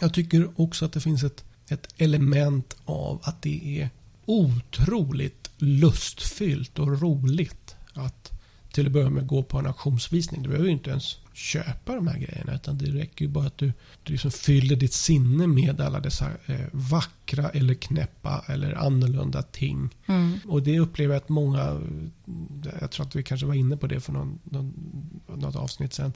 Jag tycker också att det finns ett, ett element av att det är otroligt lustfyllt och roligt att till att börja med gå på en auktionsvisning. Du behöver ju inte ens köpa de här grejerna utan det räcker ju bara att du, du liksom fyller ditt sinne med alla dessa eh, vackra eller knäppa eller annorlunda ting. Mm. Och det upplever jag att många, jag tror att vi kanske var inne på det för någon, någon, något avsnitt sen.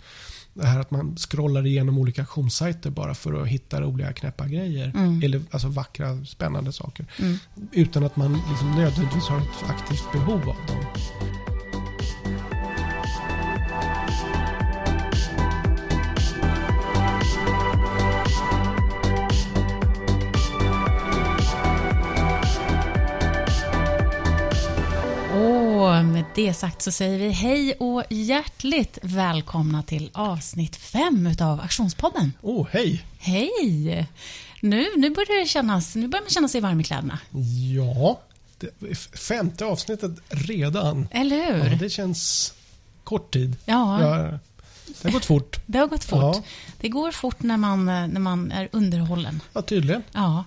Det här att man scrollar igenom olika auktionssajter bara för att hitta roliga knäppa grejer. Mm. Eller alltså vackra spännande saker. Mm. Utan att man liksom nödvändigtvis har ett aktivt behov av dem. Med det sagt så säger vi hej och hjärtligt välkomna till avsnitt fem utav Aktionspodden. Åh, oh, hej! Hej! Nu, nu börjar det kännas, nu börjar man känna sig varm i kläderna. Ja, femte avsnittet redan. Eller hur? Ja, det känns kort tid. Ja, Ja, det har gått fort. det har gått fort. Ja. Det går fort när man, när man är underhållen. Ja, tydligen. Ja.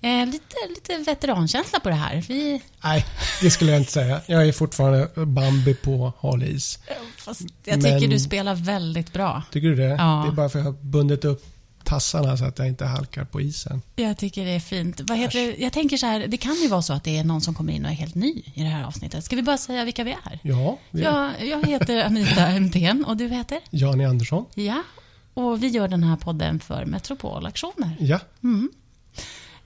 Eh, lite, lite veterankänsla på det här. Vi, Nej, det skulle jag inte säga. Jag är fortfarande Bambi på hal is. fast jag tycker Men- du spelar väldigt bra. Tycker du det? Ja. Det är bara för att jag har bundit upp tassarna så att jag inte halkar på isen. Jag tycker det är fint. Vad heter det? Jag tänker så här, det kan ju vara så att det är någon som kommer in och är helt ny i det här avsnittet. Ska vi bara säga vilka vi är? Ja, vi är Jag, jag heter Anita Emthén och du heter? Jani Andersson. Ja. Och vi gör den här podden för Metropolaktioner. Ja, Mm.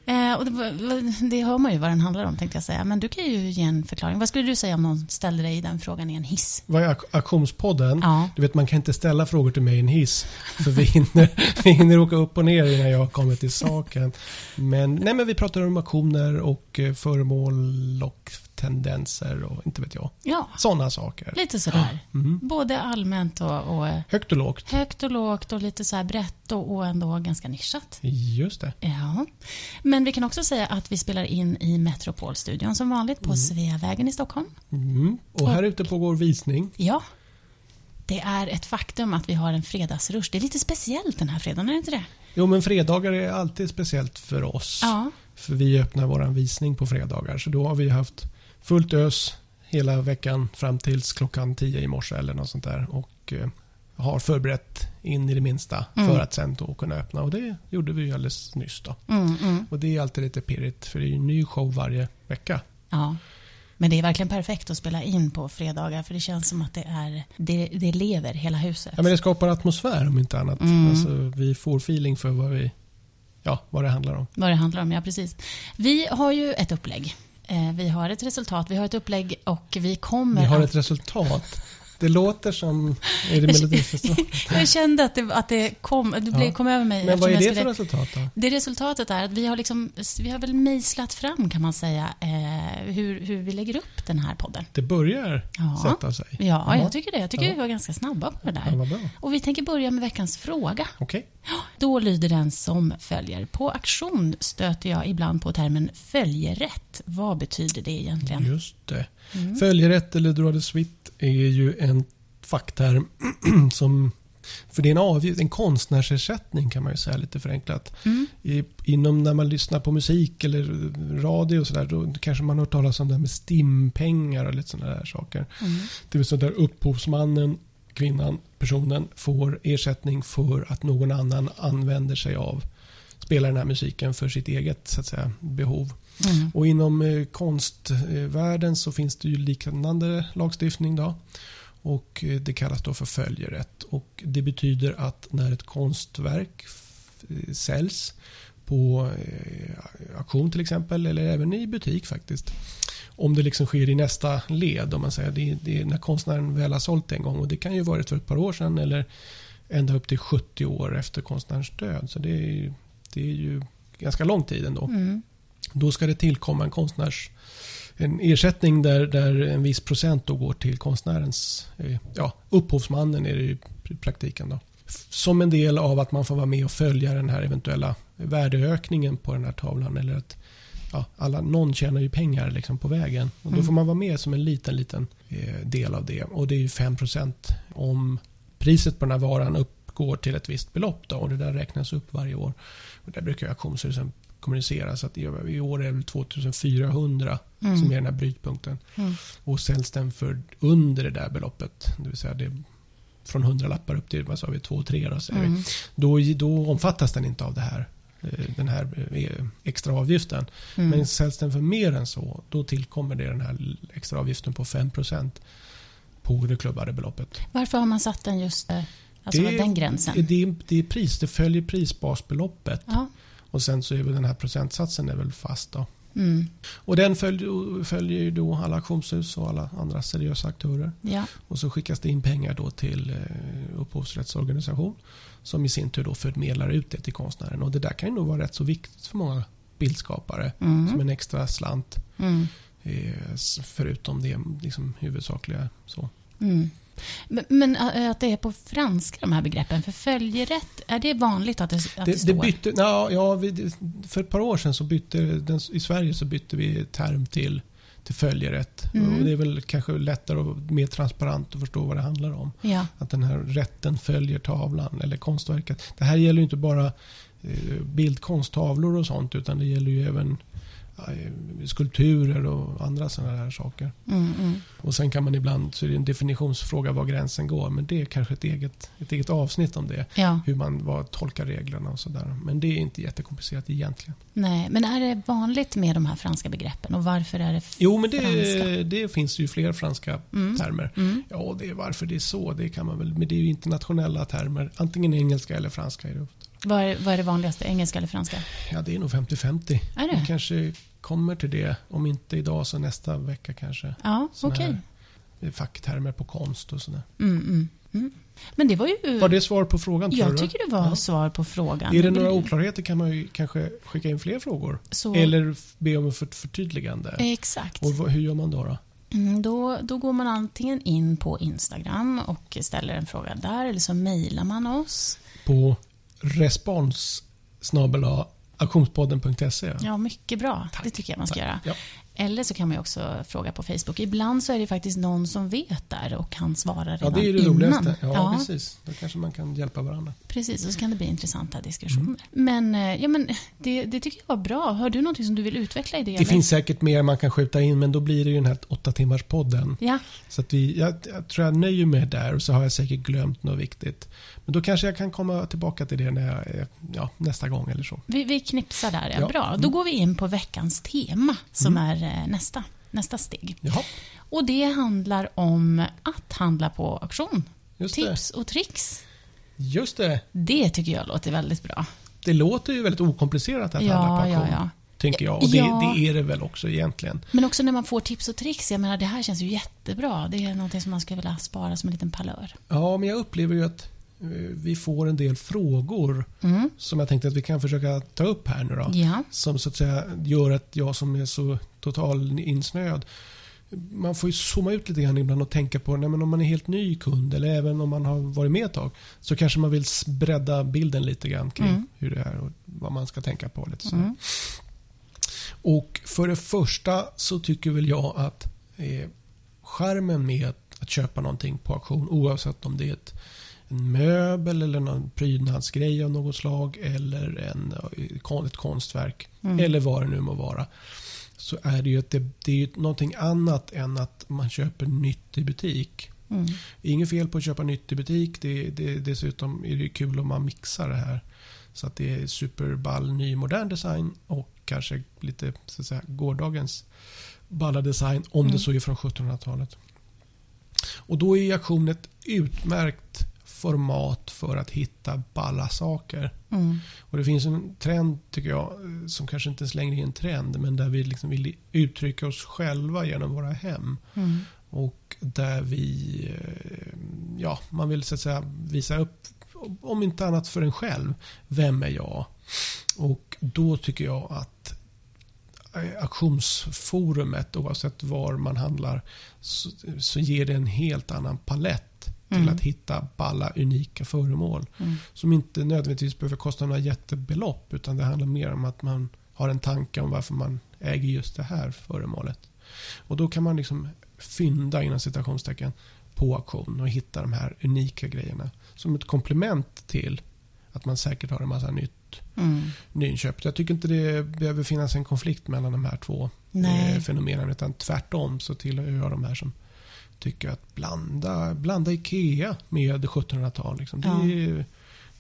Eh, och det, det hör man ju vad den handlar om tänkte jag säga. Men du kan ju ge en förklaring. Vad skulle du säga om någon ställde dig den frågan i en hiss? vad är Aktionspodden? Ja. Du vet, man kan inte ställa frågor till mig i en hiss. För vi hinner, vi hinner åka upp och ner innan jag kommer till saken. Men, nej, men vi pratar om aktioner och eh, föremål och tendenser och inte vet jag. Ja, Sådana saker. lite sådär. Mm. Både allmänt och, och Högt och lågt. högt och lågt och lite så här brett och, och ändå ganska nischat. Just det. Ja, men vi kan också säga att vi spelar in i Metropolstudion som vanligt på Sveavägen i Stockholm. Mm. Och här ute pågår visning. Ja, det är ett faktum att vi har en fredagsrush. Det är lite speciellt den här fredagen, är det inte det? Jo, men fredagar är alltid speciellt för oss. Ja, För vi öppnar vår visning på fredagar. Så då har vi haft fullt ös hela veckan fram tills klockan 10 i morse eller något sånt där. Och eh, har förberett in i det minsta Mm. för att sen då kunna öppna. Och det gjorde vi ju alldeles nyss då. mm, mm. Och det är alltid lite pirrigt för det är ju en ny show varje vecka. ja. Men det är verkligen perfekt att spela in på fredagar för det känns som att det, är, det, det lever hela huset. Ja, men det skapar atmosfär om inte annat. Mm. Alltså, vi får feeling för vad, vi, ja, vad det handlar om. Vad det handlar om, ja precis. Vi har ju ett upplägg. Eh, Vi har ett resultat, vi har ett upplägg och vi kommer Vi har att ett resultat. Det låter som... Är det Melodifestivalen? Jag kände att det, att det kom, det blev, Ja. kom över mig. Men vad är det för resultat då? Det resultatet är att vi har, liksom, vi har väl mejslat fram kan man säga eh, hur, hur vi lägger upp den här podden. Det börjar Ja, sätta sig. ja Jaha. jag tycker det. Jag tycker Ja. vi var ganska snabba på det Ja, där. bra. Och vi tänker börja med veckans fråga. Okej. Då lyder den som följer. På auktion stöter jag ibland på termen följerätt. Vad betyder det egentligen? Just det. Mm. Följerätt eller droit de suite är ju en fackterm som... För det är en avgift, en konstnärsersättning kan man ju säga lite förenklat. Mm. I, inom när man lyssnar på musik eller radio och sådär, då kanske man har hört talas om det här med stimpengar och lite sådana där saker. Mm. Det vill säga där upphovsmannen, kvinnan, personen får ersättning för att någon annan använder sig av, spelar den här musiken för sitt eget så att säga, behov. Mm. Och inom eh, konstvärlden så finns det ju liknande lagstiftning då. Och eh, det kallas då för följerätt. Och det betyder att när ett konstverk eh, säljs på eh, auktion till exempel, eller även i butik faktiskt. Om det liksom sker i nästa led, om man säger. Det det är när konstnären väl har sålt en gång. Och det kan ju varit för ett par år sedan eller ända upp till 70 år efter konstnärens död. Så det är, ju- det är ju ganska lång tid ändå. Mm. Då ska det tillkomma en konstnärs en ersättning där, där en viss procent då går till konstnärens, eh, ja, upphovsmannen är det ju i praktiken då. Som en del av att man får vara med och följa den här eventuella värdeökningen på den här tavlan. Eller att ja, alla, någon tjänar ju pengar liksom på vägen. Och då Mm. får man vara med som en liten, liten eh, del av det. Och det är ju 5 om priset på den här varan uppgår till ett visst belopp. Då, och det där räknas upp varje år. Och där brukar auktionshusen kommunicera. Så att i år är det väl 2400 Mm. som är den här brytpunkten. Mm. Och säljs den för under det där beloppet, det vill säga det från 100 lappar upp till vad sa vi, 2-3 då, säger vi. Mm. Då, då omfattas den inte av det här, eh, den här eh, extra avgiften. Mm. Men säljs den för mer än så, då tillkommer det den här extra avgiften på 5% på det klubbade beloppet. Varför har man satt den just eh, alltså Det- den gränsen? Det, det, det är pris, det följer prisbasbeloppet. Ja. Och sen så är väl den här procentsatsen är väl fast då. Mm. Och den följer, följer ju då alla auktionshus och alla andra seriösa aktörer. ja. Och så skickas det in pengar då till eh, upphovsrättsorganisation som i sin tur då förmedlar ut det till konstnären. Och det där kan ju nog vara rätt så viktigt för många bildskapare Mm. som en extra slant Mm. eh, förutom det liksom, huvudsakliga. Så. Men, men att det är på franska de här begreppen, för följerätt, är det vanligt att det, att det, Det, står? det bytte, ja, ja, vi, för ett par år sedan så bytte den, i Sverige så bytte vi term till, till följerätt. Mm. Och det är väl kanske lättare och mer transparent att förstå vad det handlar om. Ja. Att den här rätten följer tavlan eller konstverket. Det här gäller ju inte bara eh, bildkonst, tavlor och sånt utan det gäller ju även skulpturer och andra sådana här saker. Mm, mm. Och sen kan man ibland, så är det en definitionsfråga var gränsen går, men det är kanske ett eget, ett eget avsnitt om det. ja. Hur man vad, tolkar reglerna och sådär. Men det är inte jättekomplicerat egentligen. Nej, men är det vanligt med de här franska begreppen och varför är det f- Jo, men det, franska? det finns ju fler franska Mm. termer. Mm. Ja, det är varför det är så, det kan man väl, men det är ju internationella termer. Antingen engelska eller franska är det ofta. Vad, är, vad är det vanligaste, engelska eller franska? Ja, det är nog 50-50. Är Vi det? kanske kommer till det, om inte idag så nästa vecka kanske. Ja, okej. här Facktermer på konst och sådär. Mm, mm, mm. Men det var ju... Var det svar på frågan jag tycker det var Ja. svar på frågan. Är det några oklarheter kan man ju kanske skicka in fler frågor. Så, Eller be om ett för- förtydligande. Exakt. Och hur gör man då? då? Mm, då, då går man antingen in på Instagram och ställer en fråga där eller så mejlar man oss. På respons auktionspodden.se. Ja, mycket bra. Tack, det tycker jag man ska tack. göra. Ja. Eller så kan man också fråga på Facebook. Ibland så är det faktiskt någon som vet där och kan svara redan Ja, det är det innan. roligaste. Ja, Ja, precis. Då kanske man kan hjälpa varandra. precis. Och så kan det bli intressanta diskussioner. Mm. Men, eh, ja, men det, det tycker jag var bra. Har du någonting som du vill utveckla i det? Det eller? finns säkert mer man kan skjuta in, men då blir det ju den här åtta timmars podden. Ja, Så att vi, jag, jag tror jag nöjer mig där och så har jag säkert glömt något viktigt. Men då kanske jag kan komma tillbaka till det när jag, är- ja, nästa gång eller så. vi, vi knipsar där. Ja, Ja. Bra. Då går vi in på veckans tema som är eh, nästa, nästa steg. Jaha, Och det handlar om att handla på auktion. just det. Tips och tricks. Just det. Det tycker jag låter väldigt bra. Det låter ju väldigt okomplicerat att handla Ja, på ja, auktion. ja. Tänker jag. Och det, Ja. det är det väl också egentligen. Men också när man får tips och tricks. Jag menar, det här känns ju jättebra. Det är någonting som man skulle vilja spara som en liten palör. Ja, men jag upplever ju att vi får en del frågor Mm. som jag tänkte att vi kan försöka ta upp här nu då. Ja. Som så att säga gör att jag som är så total insnöad man får ju zooma ut lite grann ibland och tänka på nej, men om man är helt ny kund eller även om man har varit med ett tag så kanske man vill bredda bilden lite grann kring Mm. hur det är och vad man ska tänka på. Lite så. Mm. Och för det första så tycker väl jag att eh, skärmen med att, att köpa någonting på auktion oavsett om det är ett, en möbel eller någon prydnadsgrej av något slag eller en, eh, ett konstverk Mm. eller vad det nu må vara. Så är det ju att det, det är ju någonting annat än att man köper nytt i butik. Mm. Inget fel på att köpa nytt i butik. Det, det, dessutom är det ju kul om man mixar det här. Så att det är superball ny modern design och kanske lite så att säga, gårdagens balla design om Mm. det så är från 1700-talet. Och då är auktion ett utmärkt format för att hitta balla saker. Mm. Och det finns en trend, tycker jag, som kanske inte ens längre är en trend, men där vi liksom vill uttrycka oss själva genom våra hem. Mm. Och där vi, eh, ja, man vill så att säga visa upp, om inte annat för en själv, vem är jag? Och då tycker jag att eh, auktionsforumet, oavsett var man handlar, så, så ger det en helt annan palett till Mm. att hitta balla, unika föremål. Mm. Som inte nödvändigtvis behöver kosta några jättebelopp, utan det handlar mer om att man har en tanke om varför man äger just det här föremålet. Och då kan man liksom fynda inom citationstecken på auktion och hitta de här unika grejerna. Som ett komplement till att man säkert har en massa nytt Mm. nyinköpt. Jag tycker inte det behöver finnas en konflikt mellan de här två Nej. eh, fenomenen. Utan tvärtom så tillhör jag de här som tycker att blanda, blanda IKEA med 1700-tal. Liksom. Det Ja. är,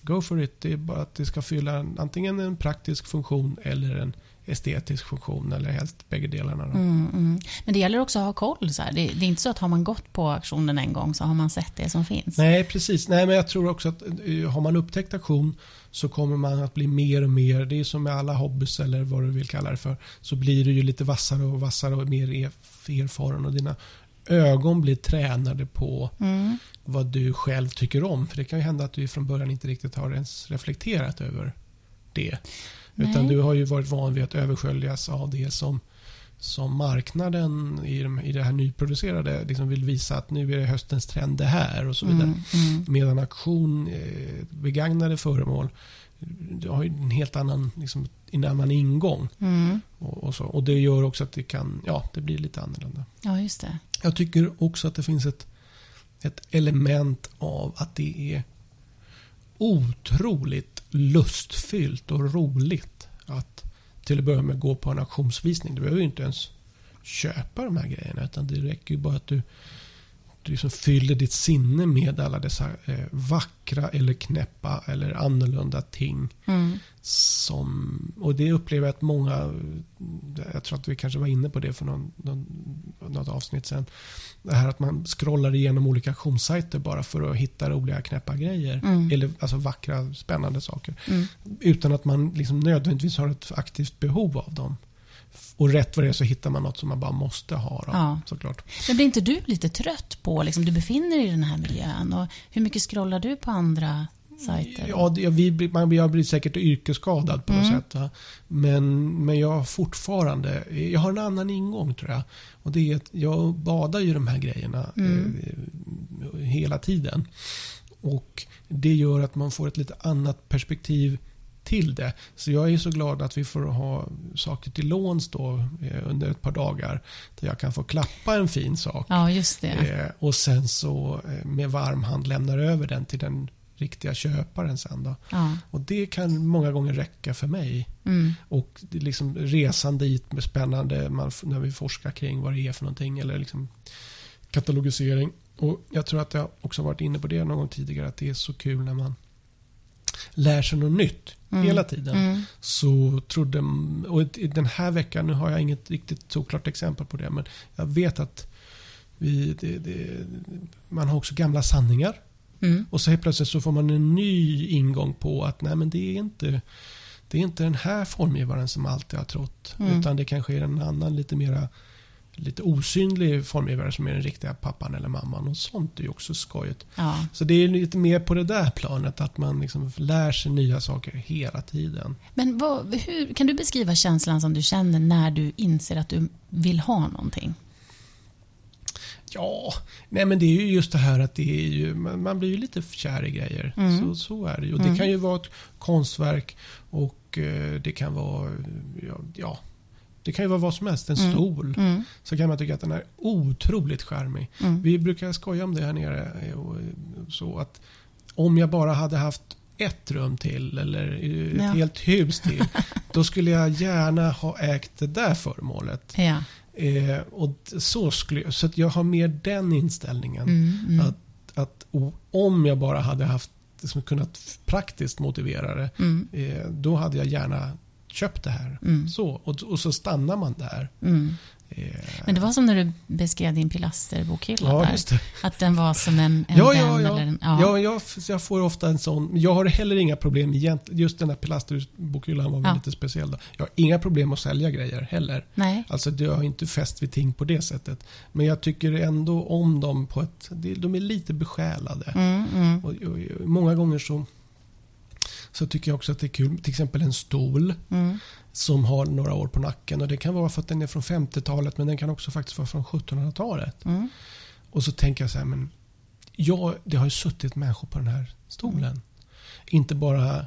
go for it. Det är bara att det ska fylla en, antingen en praktisk funktion eller en estetisk funktion. Eller helst bägge delarna. Mm, mm. Men det gäller också att ha koll. Så. Det, det är inte så att har man gått på auktionen en gång så har man sett det som finns. Nej, precis. Nej, men jag tror också att eh, har man upptäckt auktion så kommer man att bli mer och mer, det är som med alla hobbys eller vad du vill kalla det för, så blir du ju lite vassare och vassare och mer erf- erfaren och dina ögon blir tränade på Mm. vad du själv tycker om. För det kan ju hända att du från början inte riktigt har ens reflekterat över det. Utan Nej. du har ju varit van vid att översköljas av det som, som marknaden i, de, i det här nyproducerade liksom vill visa att nu är det höstens trend det här och så vidare. Mm, mm. Medan auktion, eh, begagnade föremål, du har ju en helt annan, liksom, en annan ingång. Mm. Och, och, så. och det gör också att det kan, ja, det blir lite annorlunda. Ja, just det. Jag tycker också att det finns ett, ett element av att det är otroligt lustfyllt och roligt att till att börja med gå på en auktionsvisning. Du behöver ju inte ens köpa de här grejerna utan det räcker ju bara att du, du liksom fyller ditt sinne med alla dessa eh, vackra eller knäppa eller annorlunda ting. Mm. Som, och det upplever jag att många, jag tror att vi kanske var inne på det för någon, någon, något avsnitt sen. Det här att man scrollar igenom olika auktionssajter bara för att hitta roliga knäppa grejer. Mm. Eller alltså vackra, spännande saker. Mm. Utan att man liksom nödvändigtvis har ett aktivt behov av dem. Och rätt vad det är så hittar man något som man bara måste ha. Då, Ja. såklart. Men blir inte du lite trött på, liksom, du befinner dig i den här miljön och hur mycket scrollar du på andra sajter? Ja, det, vi, man, jag blir säkert yrkesskadad på något Mm. sätt. Va? Men, men jag fortfarande, jag har en annan ingång tror jag. Och det är att jag badar ju de här grejerna Mm. eh, hela tiden. Och det gör att man får ett lite annat perspektiv till det. Så jag är så glad att vi får ha saker till låns då eh, under ett par dagar. Där jag kan få klappa en fin sak. Ja, just det. Eh, och sen så eh, med varm hand lämnar över den till den riktiga köparen sen då. Ja. Och det kan många gånger räcka för mig. Mm. Och liksom resan dit med spännande man, när vi forskar kring vad det är för någonting eller liksom katalogisering. Och jag tror att jag också varit inne på det någon gång tidigare att det är så kul när man lär sig något nytt Mm. hela tiden. Mm. Så trodde, och den här veckan, nu har jag inget riktigt såklart exempel på det, men jag vet att vi, det, det, man har också gamla sanningar. Mm. Och så helt plötsligt så får man en ny ingång på att nej men det är inte det är inte den här formgivaren som alltid har trott. Mm. Utan det kanske är en annan lite mera lite osynlig formgivare som är den riktiga pappan eller mamman. Och sånt är ju också skojigt. Ja. Så det är lite mer på det där planet att man liksom lär sig nya saker hela tiden. Men vad, hur, kan du beskriva känslan som du känner när du inser att du vill ha någonting? Ja, nej men det är ju just det här att det är ju, man, man blir ju lite kär i grejer. Mm. Så, så är det ju. Och Mm. det kan ju vara ett konstverk och eh, det kan vara, ja, det kan ju vara vad som helst. En Mm. stol. Mm. Så kan man tycka att den är otroligt charmig. Mm. Vi brukar skoja om det här nere. eh, Och så att om jag bara hade haft ett rum till eller eh, ett Ja. helt hus till. då skulle jag gärna ha ägt det där föremålet. Ja. Eh, och så, skulle, så att jag har mer den inställningen. Mm. Mm. Att, att om jag bara hade haft liksom, kunnat praktiskt motivera det. Mm. Eh, då hade jag gärna köpt det här. Mm. Så, och, och så stannar man där. Mm. Eh, Men det var som när du beskrev din pilasterbokhylla ja, där. Att den var som en, en Ja, ja, ja. eller en... Ja. Ja. jag, jag får ofta en sån. Jag har heller inga problem egent- Just den här pilasterbokhyllan var Ja. lite speciell. Då. Jag har inga problem att sälja grejer heller. Nej. Alltså jag har inte fäst vid ting på det sättet. Men jag tycker ändå om dem på ett... De är lite besjälade. Mm. Mm. Och, och, och många gånger så, så tycker jag också att det är kul. Till exempel en stol Mm. som har några år på nacken. Och Det kan vara för att den är från 50-talet men den kan också faktiskt vara från 1700-talet. Mm. Och så tänker jag så här, men ja, det har ju suttit människor på den här stolen. Inte bara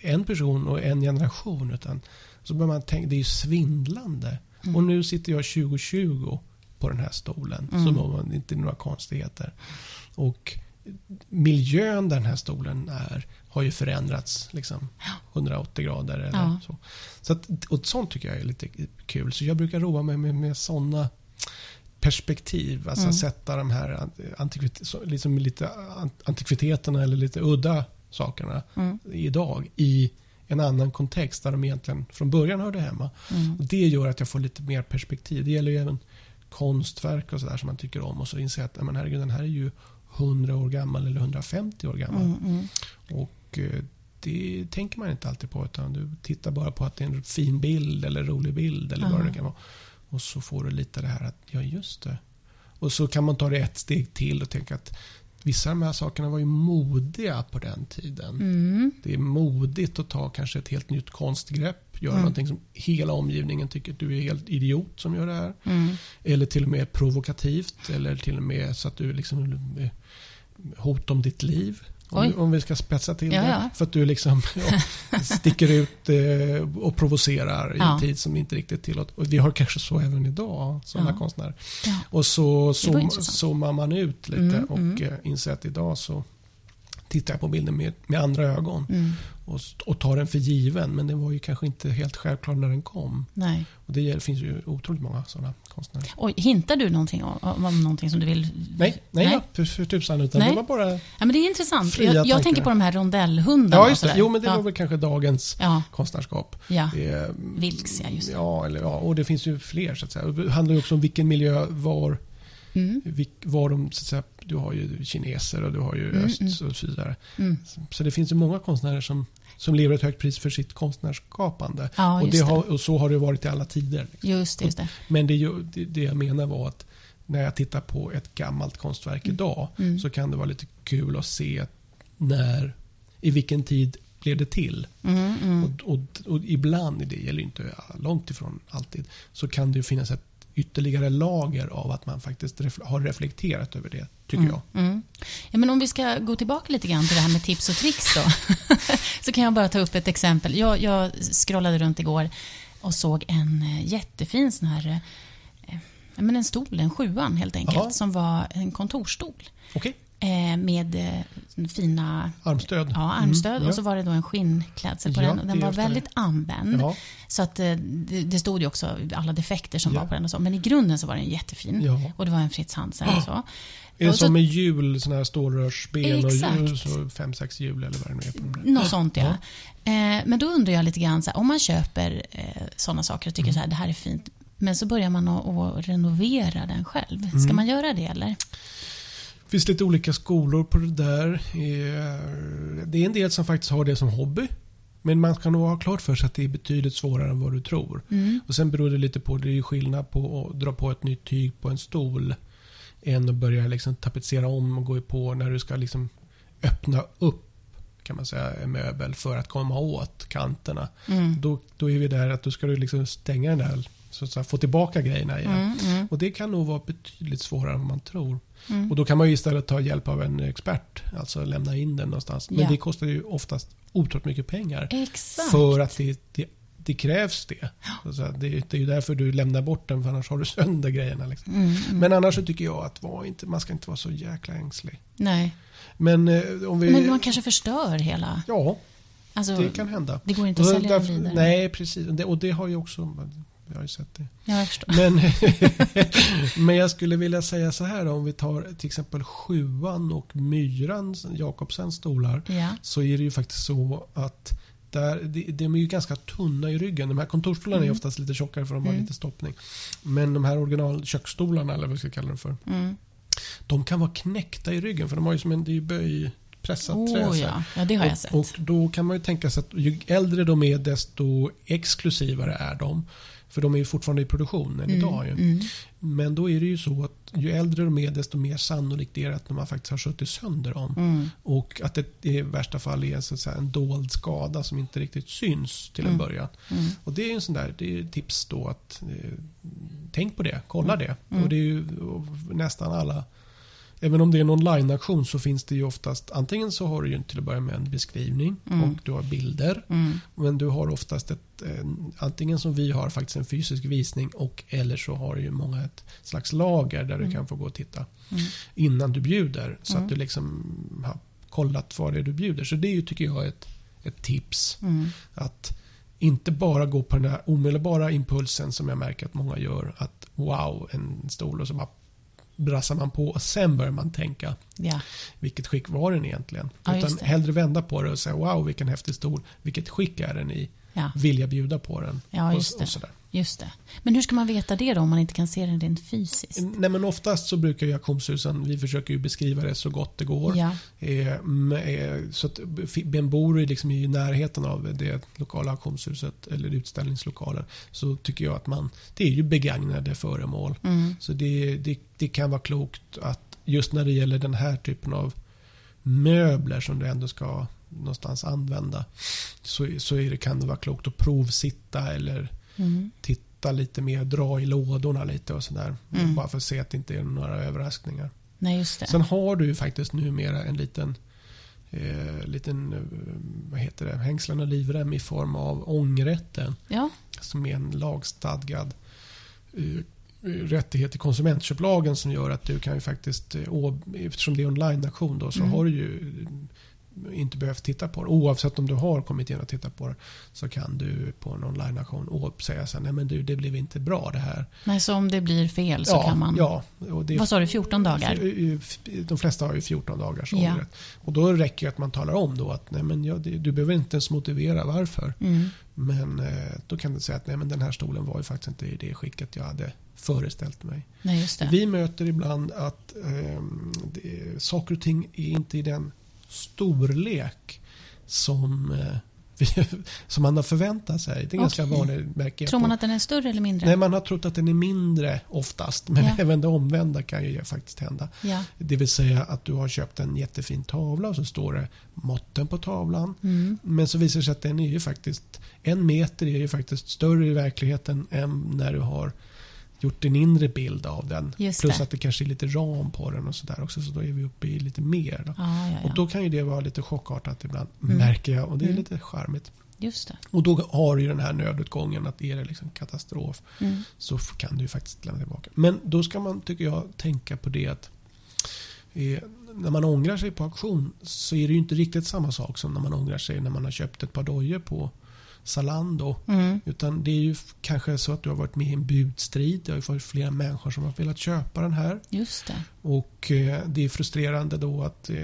en person och en generation utan så börjar man tänka, det är ju svindlande. Mm. Och nu sitter jag 2020 på den här stolen. Mm. Man inte några konstigheter. Och miljön där den här stolen är har ju förändrats liksom 180 grader. Eller Ja. så. Så att, och sånt tycker jag är lite kul. Så jag brukar roa mig med, med sådana perspektiv. Alltså Mm. sätta de här antikvit- liksom lite an- antikviteterna eller lite udda sakerna Mm. idag i en annan kontext där de egentligen från början hörde hemma. Mm. Och det gör att jag får lite mer perspektiv. Det gäller ju även konstverk och sådär som man tycker om. Och så inser jag att men herregud, den här är ju 100 år gammal eller 150 år gammal. Mm. Mm. Och eh, det tänker man inte alltid på. Utan du tittar bara på att det är en fin bild eller rolig bild. Eller vad det kan vara. Och så får du lite det här att, ja just det. Och så kan man ta det ett steg till och tänka att vissa av de här sakerna var ju modiga på den tiden. Mm. Det är modigt att ta kanske ett helt nytt konstgrepp. Göra Mm. någonting som hela omgivningen tycker att du är helt idiot som gör det här. Mm. Eller till och med provokativt. Eller till och med så att du liksom eh, hot om ditt liv. Om, om vi ska spetsa till Ja, det. ja. För att du liksom sticker ut eh, och provocerar i Ja. en tid som inte riktigt tillåter. Och vi har kanske så även idag, sådana konstnärer. Och så zoom, zoomar man ut lite Mm, och mm. eh, inser att idag så tittar jag på bilden med, med andra ögon Mm. Och, och tar den för given. Men den var ju kanske inte helt självklar när den kom. Nej. Och det finns ju otroligt många sådana konstnärer. Oj, hintar du någonting om, om någonting som du vill? Nej, nej, nej. Ja, för, tusan. Utan Nej. det var bara... Ja, men det är intressant. Jag, jag tankar. tänker på de här rondellhundarna. Ja, och just det. Jo, men det ja. var väl kanske dagens Ja, konstnärskap. ja. Eh, Vilks, ja, just det. Ja, eller, ja, och det finns ju fler så att säga. Det handlar ju också om vilken miljö var, Mm. var de, så säga, du har ju kineser och du har ju Mm, öst och så vidare. Mm. Så det finns ju många konstnärer som, som lever ett högt pris för sitt konstnärskapande. Ja, och, det har, och så har det varit i alla tider. Just det, just det. Men det, det, det jag menar var att när jag tittar på ett gammalt konstverk idag Mm. så kan det vara lite kul att se när, i vilken tid blev det till. Mm, mm. Och, och, och ibland, det gäller inte långt ifrån alltid, så kan det finnas ett ytterligare lager av att man faktiskt har reflekterat över det, tycker jag. Mm. Ja, men om vi ska gå tillbaka lite grann till det här med tips och tricks då. så kan jag bara ta upp ett exempel. Jag, jag scrollade runt igår och såg en eh, jättefin sån här eh, men en stol, en sjuan helt enkelt, Ja. som var en kontorsstol. Eh, med eh, fina armstöd. ja, armstöd Mm, ja. och så var det då en skinnklädsel på Ja, den. Och den var just det. väldigt använd. Ja, Så att eh, det, det stod ju också alla defekter som var på den och så. Men i grunden så var den jättefin. Och det var en Fritz Hansen och så. Är det Och som med hjul, sådana här stålrörsben och Exakt. så fem, sex hjul eller vad det nu är på de där? Något sånt ja. Eh, men då undrar jag lite grann, så här, om man köper eh, sådana saker och tycker Mm. så här, det här är fint. Men så börjar man att renovera den själv. Ska Mm. man göra det eller? Det finns lite olika skolor på det där. Eh, Det är en del som faktiskt har det som hobby. Men man ska nog ha klart för sig att det är betydligt svårare än vad du tror. Mm. Och Sen beror det lite på, det är ju skillnad på att dra på ett nytt tyg på en stol än att börja liksom tapetsera om och gå på när du ska liksom öppna upp kan man säga, en möbel för att komma åt kanterna. Mm. Då, då är vi där att då ska du liksom stänga den där, så att säga, få tillbaka grejerna igen. Mm, mm, Och det kan nog vara betydligt svårare än man tror. mm. Och då kan man ju istället ta hjälp av en expert, alltså lämna in den någonstans. Men Ja. det kostar ju oftast otroligt mycket pengar. Exakt. För att det, det, det krävs det. Så att säga, det. Det är ju därför du lämnar bort den, för annars har du sönder grejerna. Liksom. Mm, mm. Men annars så tycker jag att var inte, man ska inte vara så jäkla ängslig. Nej. Men eh, om vi... Men man kanske förstör hela... Ja, Alltså, det kan hända. det går inte att sälja den därför- vidare. Nej, precis. Och det, och det har ju också... Jag har ju sett det. Ja, jag förstår. Men, men jag skulle vilja säga så här då, om vi tar till exempel sjuan och myran, Jakobsens stolar. Ja. Så är det ju faktiskt så att där, de, de är ju ganska tunna i ryggen. De här kontorsstolarna är Mm. oftast lite tjockare för de har Mm. lite stoppning. Men de här original köksstolarna, eller vad vi ska kalla dem för. Mm. De kan vara knäckta i ryggen för de har ju som en det är ju böj, pressat trä. Oh, här. ja. ja, det har jag sett. Och, och då kan man ju tänka sig att ju äldre de är desto exklusivare är de. För de är ju fortfarande i produktion än idag. Ju. Mm. Men då är det ju så att ju äldre de är desto mer sannolikt är det att man faktiskt har skjutit sönder dem. Mm. Och att det i värsta fall är så att säga, en dold skada som inte riktigt syns till en Mm. början. Mm. Och det är ju en sån där, det är tips då att eh, tänk på det, kolla Mm. det. Mm. Och det är ju nästan alla även om det är en online-aktion så finns det ju oftast antingen så har du ju till att börja med en beskrivning Mm. och du har bilder. Mm. Men du har oftast ett, antingen som vi har faktiskt en fysisk visning och eller så har ju många ett slags lager där du Mm. kan få gå och titta Mm. innan du bjuder. Så Mm. att du liksom har kollat vad det är du bjuder. Så det är ju, tycker jag, ett, ett tips. Mm. Att inte bara gå på den här omedelbara impulsen som jag märker att många gör. Att wow, en stol och så bara brassar man på och sen börjar man tänka Ja. vilket skick var den egentligen. Ja, Utan hellre vända på det och säga wow vilken häftig stol. Vilket skick är den i? Ja. Vill jag bjuda på den? Ja, och, just det. och sådär. Just det. Men hur ska man veta det då om man inte kan se den rent fysiskt? Nej, men oftast så brukar ju auktionshusen, vi försöker ju beskriva det så gott det går. Ja. Eh, eh, så att ben bor liksom i närheten av det lokala auktionshuset eller utställningslokalen. Så tycker jag att man, det är ju begagnade föremål. Mm. Så det, det, det kan vara klokt att just när det gäller den här typen av möbler som du ändå ska någonstans använda. Så, så är det, kan det vara klokt att provsitta eller Mm. titta lite mer, dra i lådorna lite och sådär. Mm. Bara för att se att det inte är några överraskningar. Nej, just det. Sen har du ju faktiskt numera en liten, eh, liten eh, vad heter det, hängslen och livrem i form av ångerrätten. Ja. Som är en lagstadgad eh, rättighet i konsumentköplagen som gör att du kan ju faktiskt, eh, eftersom det är online-aktion då, så Mm. har du ju inte behövt titta på det. Oavsett om du har kommit in och tittat på det så kan du på en online-aktion å- säga så här, nej men du, det blev inte bra det här. Nej, så om det blir fel så kan man... Ja, det Vad sa du, 14 dagar? de flesta har ju 14 dagars Ja. ångerrätt. Och då räcker det att man talar om då att nej, men ja, du behöver inte ens motivera varför. Mm. Men eh, då kan du säga att nej, men den här stolen var ju faktiskt inte i det skicket jag hade föreställt mig. Nej. Vi möter ibland att ehm, det, saker och ting är inte i den storlek som, eh, som man har förväntat sig. Det är ganska Okej. vanligt märker Tror på- man att den är större eller mindre? Nej, man har trott att den är mindre oftast. Men Ja. även det omvända kan ju faktiskt hända. Ja. Det vill säga att du har köpt en jättefin tavla och så står det måtten på tavlan. Mm. Men så visar det sig att den är ju faktiskt en meter är ju faktiskt större i verkligheten än när du har gjort en inre bild av den. Just Plus det. att det kanske är lite ram på den och sådär också. Så då är vi uppe i lite mer. Då. Ja, ja, Och då kan ju det vara lite chockartat ibland, Mm. märker jag. Och det är Mm. lite charmigt. Just det. Och då har du ju den här nödutgången att är det liksom katastrof Mm. så kan du ju faktiskt lämna tillbaka. Men då ska man, tycker jag, tänka på det att eh, när man ångrar sig på auktion så är det ju inte riktigt samma sak som när man ångrar sig när man har köpt ett par dojor på Zalando. Mm. Utan det är ju kanske så att du har varit med i en budstrid. Det har ju varit flera människor som har velat köpa den här. Just det. Och eh, det är frustrerande då att eh,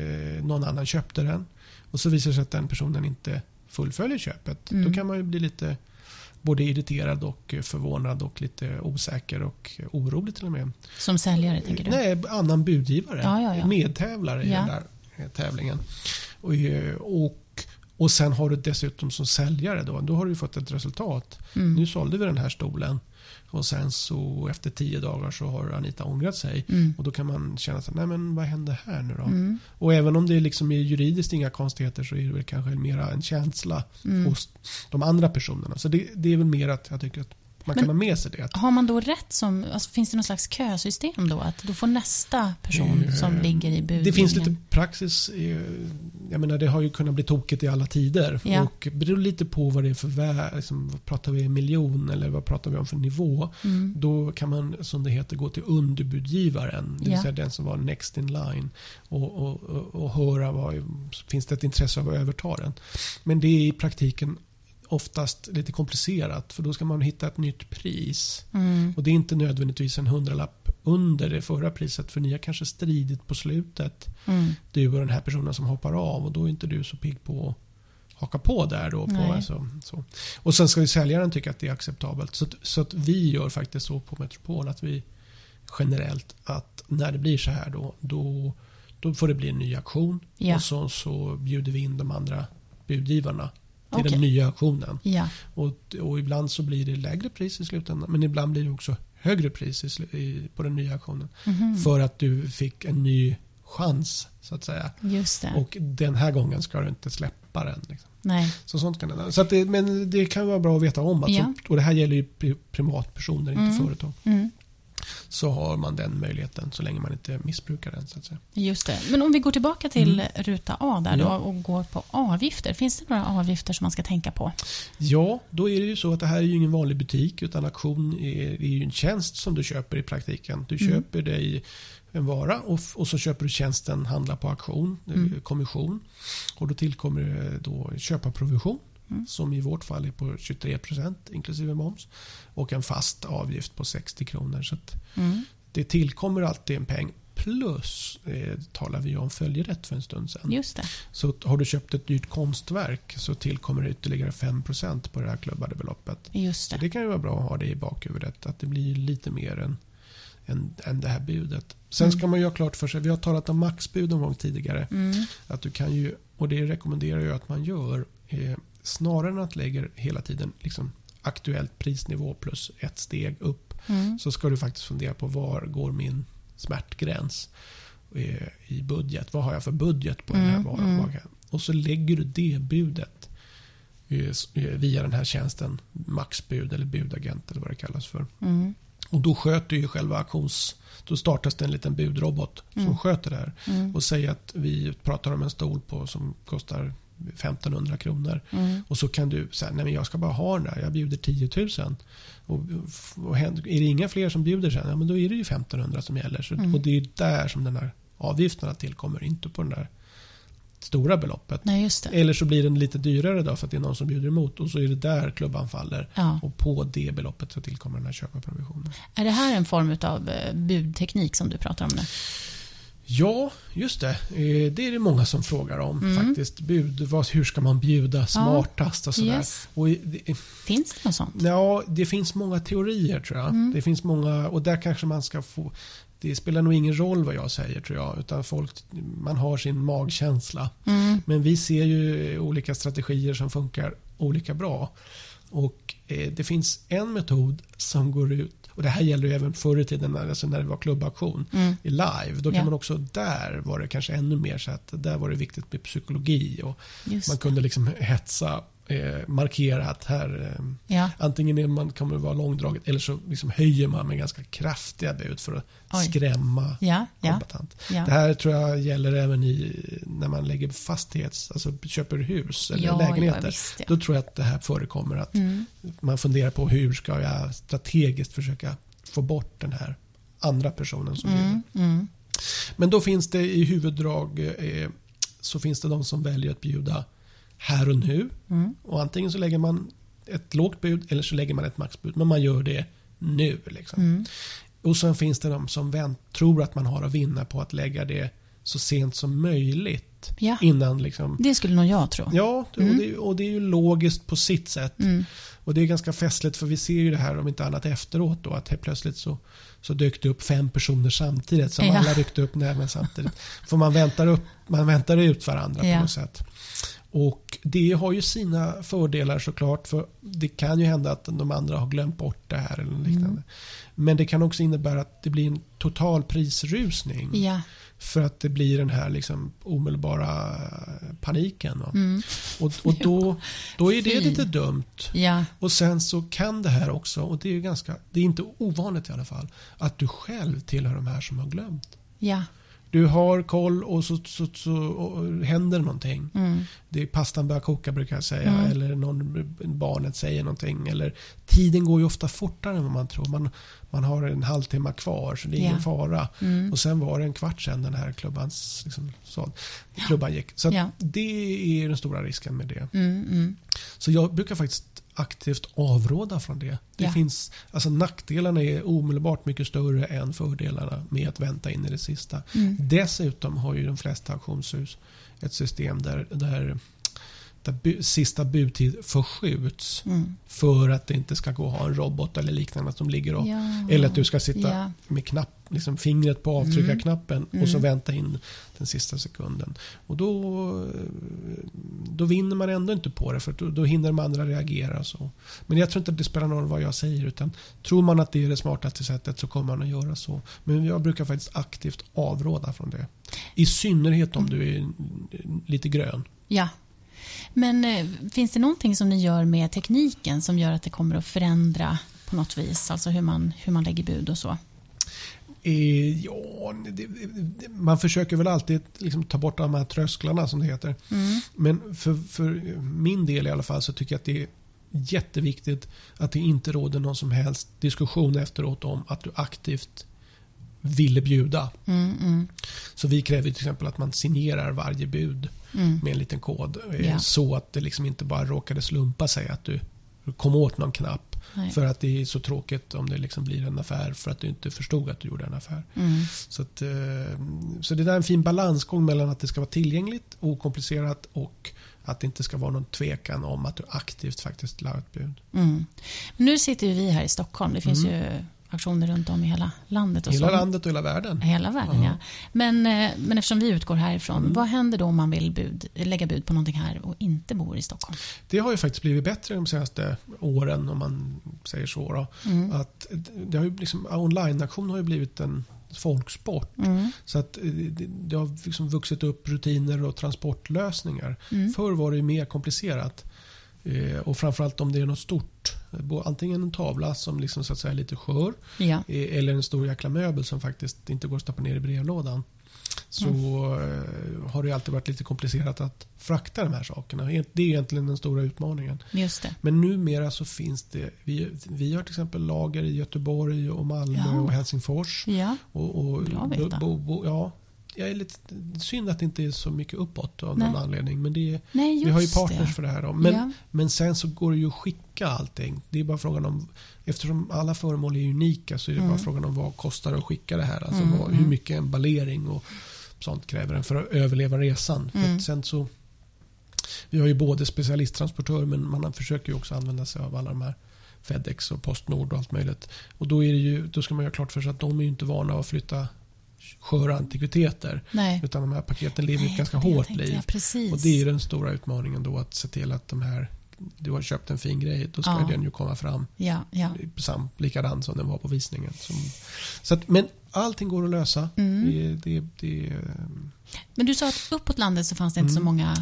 någon annan köpte den. Och så visar det sig att den personen inte fullföljer köpet. Mm. Då kan man ju bli lite både irriterad och eh, förvånad och lite osäker och eh, orolig till och med. Som säljare, tänker du? Nej, annan budgivare. Ja, ja, ja. Medtävlare i den där eh, tävlingen. Och, och, och sen har du dessutom som säljare då, då har du fått ett resultat. Mm. Nu sålde vi den här stolen och sen så efter tio dagar så har Anita ångrat sig. Mm. Och då kan man känna sig, nej men vad hände här nu då? Mm. Och även om det liksom är juridiskt inga konstigheter så är det väl kanske mera en känsla Mm. hos de andra personerna. Så det, det är väl mer att jag tycker att man kan ha med sig det. Har man då rätt som... Alltså, finns det någon slags kösystem då? Att då får nästa person Eh, som ligger i budgivningen... det finns lite praxis. Jag menar det har ju kunnat bli tokigt i alla tider. Ja. Och beror lite på vad det är för värde. Liksom, vad pratar vi miljon eller vad pratar vi om för nivå? Mm. Då kan man som det heter gå till underbudgivaren. Det vill Ja. säga den som var next in line. Och, och, och, och höra vad finns det ett intresse av att överta den. Men det är i praktiken oftast lite komplicerat. För då ska man hitta ett nytt pris. Mm. Och det är inte nödvändigtvis en hundralapp under det förra priset. För ni har kanske stridit på slutet. Mm. Du och den här personen som hoppar av. Och då är inte du så pigg på att haka på där. Då, på, alltså, så. Och sen ska ju säljaren tycka att det är acceptabelt. Så, så att vi gör faktiskt så på Metropol att vi generellt att när det blir så här då, då, då får det bli en ny auktion. Ja. Och så, så bjuder vi in de andra budgivarna till Okej. den nya auktionen. Ja. Och, och ibland så blir det lägre pris i slutändan. Men ibland blir det också högre pris i, på den nya auktionen. Mhm. För att du fick en ny chans så att säga. Och den här gången ska du inte släppa den. Liksom. Nej. Så sånt kan det, så det, Men det kan vara bra att veta om. Att Ja. så, och det här gäller ju pri- privatpersoner, inte Mm. företag. Mm. Så har man den möjligheten så länge man inte missbrukar den. Så att säga. Just det. Men om vi går tillbaka till Mm. ruta A där då och går på avgifter. Finns det några avgifter som man ska tänka på? Ja, då är det ju så att det här är ju ingen vanlig butik utan auktion är, är ju en tjänst som du köper i praktiken. Du Mm. köper dig en vara och, och så köper du tjänsten handla på auktion, Mm. eh, kommission. Och då tillkommer det då köparprovision Mm. som i vårt fall är på 23% inklusive moms och en fast avgift på 60 kronor. Så Mm. det tillkommer alltid en peng plus eh, talar vi om följerätt för en stund sedan. Just det. Så har du köpt ett dyrt konstverk så tillkommer det ytterligare 5% på det här klubbade beloppet. Just Så det. det kan ju vara bra att ha det i bakhuvudet. Att det blir lite mer än, än, än det här budet. Sen ska man ju ha klart för sig, vi har talat om maxbud någon gång tidigare. Mm. Att du kan ju, och det rekommenderar jag att man gör. Eh, snarare än att lägga hela tiden liksom, aktuellt prisnivå plus ett steg upp. Mm. Så ska du faktiskt fundera på var går min smärtgräns eh, i budget. Vad har jag för budget på den här Mm, varan? mm. Vad kan- Och så lägger du det budet eh, eh, via den här tjänsten. Maxbud eller budagent eller vad det kallas för. Mm. Och då sköter ju själva auktions... Då startas det en liten budrobot som Mm. sköter det här. Mm. Och säger att vi pratar om en stol på som kostar 1500 kronor. Mm. Och så kan du säga, nej men jag ska bara ha den där, jag bjuder 10 000. Och, och händer- är det inga fler som bjuder sen, ja men då är det ju 1500 som gäller. Så, Mm. Och det är där som den här avgifterna tillkommer, inte på den där stora beloppet. Nej. Eller så blir den lite dyrare då för att det är någon som bjuder emot och så är det där klubban faller. Ja. Och på det beloppet så tillkommer den här köparprovisionen. Är det här en form av budteknik som du pratar om nu? Ja, just det. Eh, Det är det många som frågar om Mm. faktiskt. Bud, vad, hur ska man bjuda smartast och sådär. Yes. Och det, Finns det något sånt? Ja, det finns många teorier tror jag. Mm. Det finns många, och där kanske man ska få... Det spelar nog ingen roll vad jag säger tror jag. Utan folk, man har sin magkänsla. Mm. Men vi ser ju olika strategier som funkar olika bra. Och eh, det finns en metod som går ut, och det här gäller ju även förr i tiden när, alltså när det var klubbaktion Mm. i live. Då kan Ja. man också, där var det kanske ännu mer så att där var det viktigt med psykologi. Och Just man kunde liksom hetsa, eh, markera att här eh, Ja. Antingen är man, kommer det vara långdraget eller så liksom höjer man med ganska kraftiga bud för att Oj. skrämma Ja, kombatant. ja. Det här tror jag gäller även i, när man lägger fastighets, alltså köper hus eller lägenheter. visst. Då tror jag att det här förekommer att Mm. man funderar på hur ska jag strategiskt försöka få bort den här andra personen som. Mm. Mm. Men då finns det i huvuddrag eh, så finns det de som väljer att bjuda här och nu. Mm. Och antingen så lägger man ett lågt bud eller så lägger man ett maxbud. Men man gör det nu. Liksom. Mm. Och sen finns det de som vänt, tror att man har att vinna på att lägga det så sent som möjligt. Ja. Innan liksom... Det skulle nog jag tro. Ja, Mm. och, det, och det är ju logiskt på sitt sätt. Mm. Och det är ganska festligt för vi ser ju det här om inte annat efteråt då att helt plötsligt så, så dök det upp fem personer samtidigt som Ja. alla ryckte upp näven samtidigt. För man väntar, upp, man väntar ut varandra Ja. på något sätt. Och det har ju sina fördelar såklart för det kan ju hända att de andra har glömt bort det här eller liknande. Mm. Men det kan också innebära att det blir en total prisrusning. Ja. För att det blir den här liksom omedelbara paniken. Mm. Och, och då, då är det Fy. lite dumt. Ja. Och sen så kan det här också, och det är ju ganska, det är inte ovanligt i alla fall, att du själv tillhör de här som har glömt. Ja. Du har koll och så, så, så och händer någonting. Mm. Det är pastan börjar koka brukar jag säga. Mm. Eller någon, barnet säger någonting. Eller, tiden går ju ofta fortare än vad man tror. Man, man har en halvtimme kvar så det är ingen Ja. fara. Mm. Och sen var det en kvart sedan den här klubbans, liksom, så, klubban gick. Så Ja. det är den stora risken med det. Mm. Mm. Så jag brukar faktiskt aktivt avråda från det. det Ja. finns, alltså nackdelarna är omedelbart mycket större än fördelarna med att vänta in i det sista. Mm. Dessutom har ju de flesta auktionshus ett system där, där, där bu, sista budtid förskjuts Mm. för att det inte ska gå att ha en robot eller liknande som ligger och Ja. eller att du ska sitta Ja. med knapp, liksom fingret på avtryckarknappen och så Mm. vänta in den sista sekunden. Och då, då vinner man ändå inte på det för då, då hinner de andra reagera. Så. Men jag tror inte att det spelar någon roll vad jag säger utan tror man att det är det smartaste sättet så kommer man att göra så. Men jag brukar faktiskt aktivt avråda från det. I synnerhet om du är lite grön. Ja. Men eh, finns det någonting som ni gör med tekniken som gör att det kommer att förändra på något vis? Alltså hur man, hur man lägger bud och så? Eh, ja, det, det, man försöker väl alltid liksom ta bort de här trösklarna som det heter. Mm. Men för, för min del i alla fall så tycker jag att det är jätteviktigt att det inte råder någon som helst diskussion efteråt om att du aktivt ville bjuda. Mm, mm, Så vi kräver till exempel att man signerar varje bud mm. med en liten kod. Ja. Så att det liksom inte bara råkade slumpa sig att du kom åt någon knapp. Nej. För att det är så tråkigt om det liksom blir en affär för att du inte förstod att du gjorde en affär. Mm. Så, att, eh, så det där är en fin balansgång mellan att det ska vara tillgängligt, okomplicerat och att det inte ska vara någon tvekan om att du aktivt faktiskt la ett bud. Mm. Men nu sitter ju vi här i Stockholm. Det finns Mm. ju auktioner runt om i hela landet. Och Hela så. landet och hela världen. Hela världen, Ja. ja. Men, eh, men eftersom vi utgår härifrån, Mm. vad händer då om man vill bud, lägga bud på någonting här och inte bor i Stockholm? Det har ju faktiskt blivit bättre de senaste åren om man säger så. Mm. Att det har ju liksom, online-auktion har ju blivit en folksport. Mm. Så att eh, det, det har liksom vuxit upp rutiner och transportlösningar. Mm. Förr var det mer komplicerat. Eh, och framförallt om det är något stort. Antingen en tavla som liksom så att säga är lite skör. Ja. eh, Eller en stor jäkla möbel som faktiskt inte går att stoppa ner i brevlådan. Så eh, har det alltid varit lite komplicerat att frakta de här sakerna. Det är egentligen den stora utmaningen. Just det. Men numera så finns det, vi, vi har till exempel lager i Göteborg och Malmö Ja. och Helsingfors. Ja. Och, och, Bra veta. bo, bo, ja, jag är lite synd att det inte är så mycket uppåt av någon Nej. anledning. Men det är, Nej, vi har ju partners det. för det här. Då. Men, Ja. men sen så går det ju att skicka allting. Det är bara frågan om, eftersom alla föremål är unika så är det Mm. bara frågan om vad kostar det att skicka det här. Alltså Mm, vad, mm. hur mycket emballering och sånt kräver den för att överleva resan. För Mm. att sen så, vi har ju både specialisttransportörer men man försöker ju också använda sig av alla de här Fedex och Postnord och allt möjligt. Och då, är det ju, då ska man ha klart för sig att de är ju inte vana att flytta sköra antikviteter. Nej. Utan de här paketen lever ju ett Nej, ganska jag hårt liv. Ja, precis. Och det är den stora utmaningen då att se till att de här du har köpt en fin grej, då ska Ja. den ju komma fram Ja, ja. sam, likadan som den var på visningen. Som, så att, men allting går att lösa. Mm. Det, det, det är Men du sa att uppåt landet så fanns det inte så Mm. många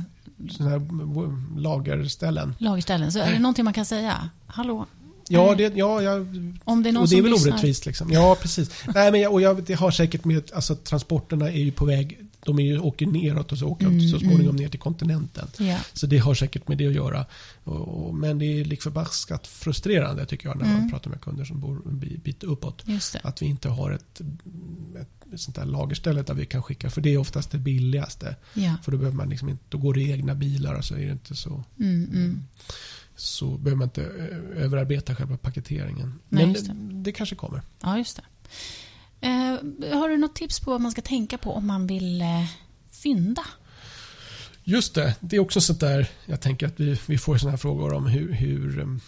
sådana här lagerställen. lagerställen. Så är det någonting man kan säga? Hallå? Ja, det, ja, jag, Om det är någon och det är väl lyssnar. orättvist. Liksom. Ja, precis. Nej, men jag, och jag, det har säkert med alltså, transporterna är ju på väg. De är ju, åker neråt och så åker Mm, så småningom mm. ner till kontinenten. Ja. Så det har säkert med det att göra. Och, och, men det är lik förbaskat frustrerande tycker jag när man Mm. pratar med kunder som bor en bi- bit uppåt. Att vi inte har ett, ett, sånt där lagerställe där vi kan skicka. För det är oftast det billigaste. Ja. För då behöver man liksom inte, då går det i egna bilar och så är det inte så. Mm, mm. Så behöver man inte eh, överarbeta själva paketeringen. Nej, Men det. det. kanske kommer. Ja, just det. Eh, har du något tips på vad man ska tänka på om man vill eh, fynda? Just det, det är också sånt där, jag tänker att vi, vi får såna här frågor om hur, hur, um,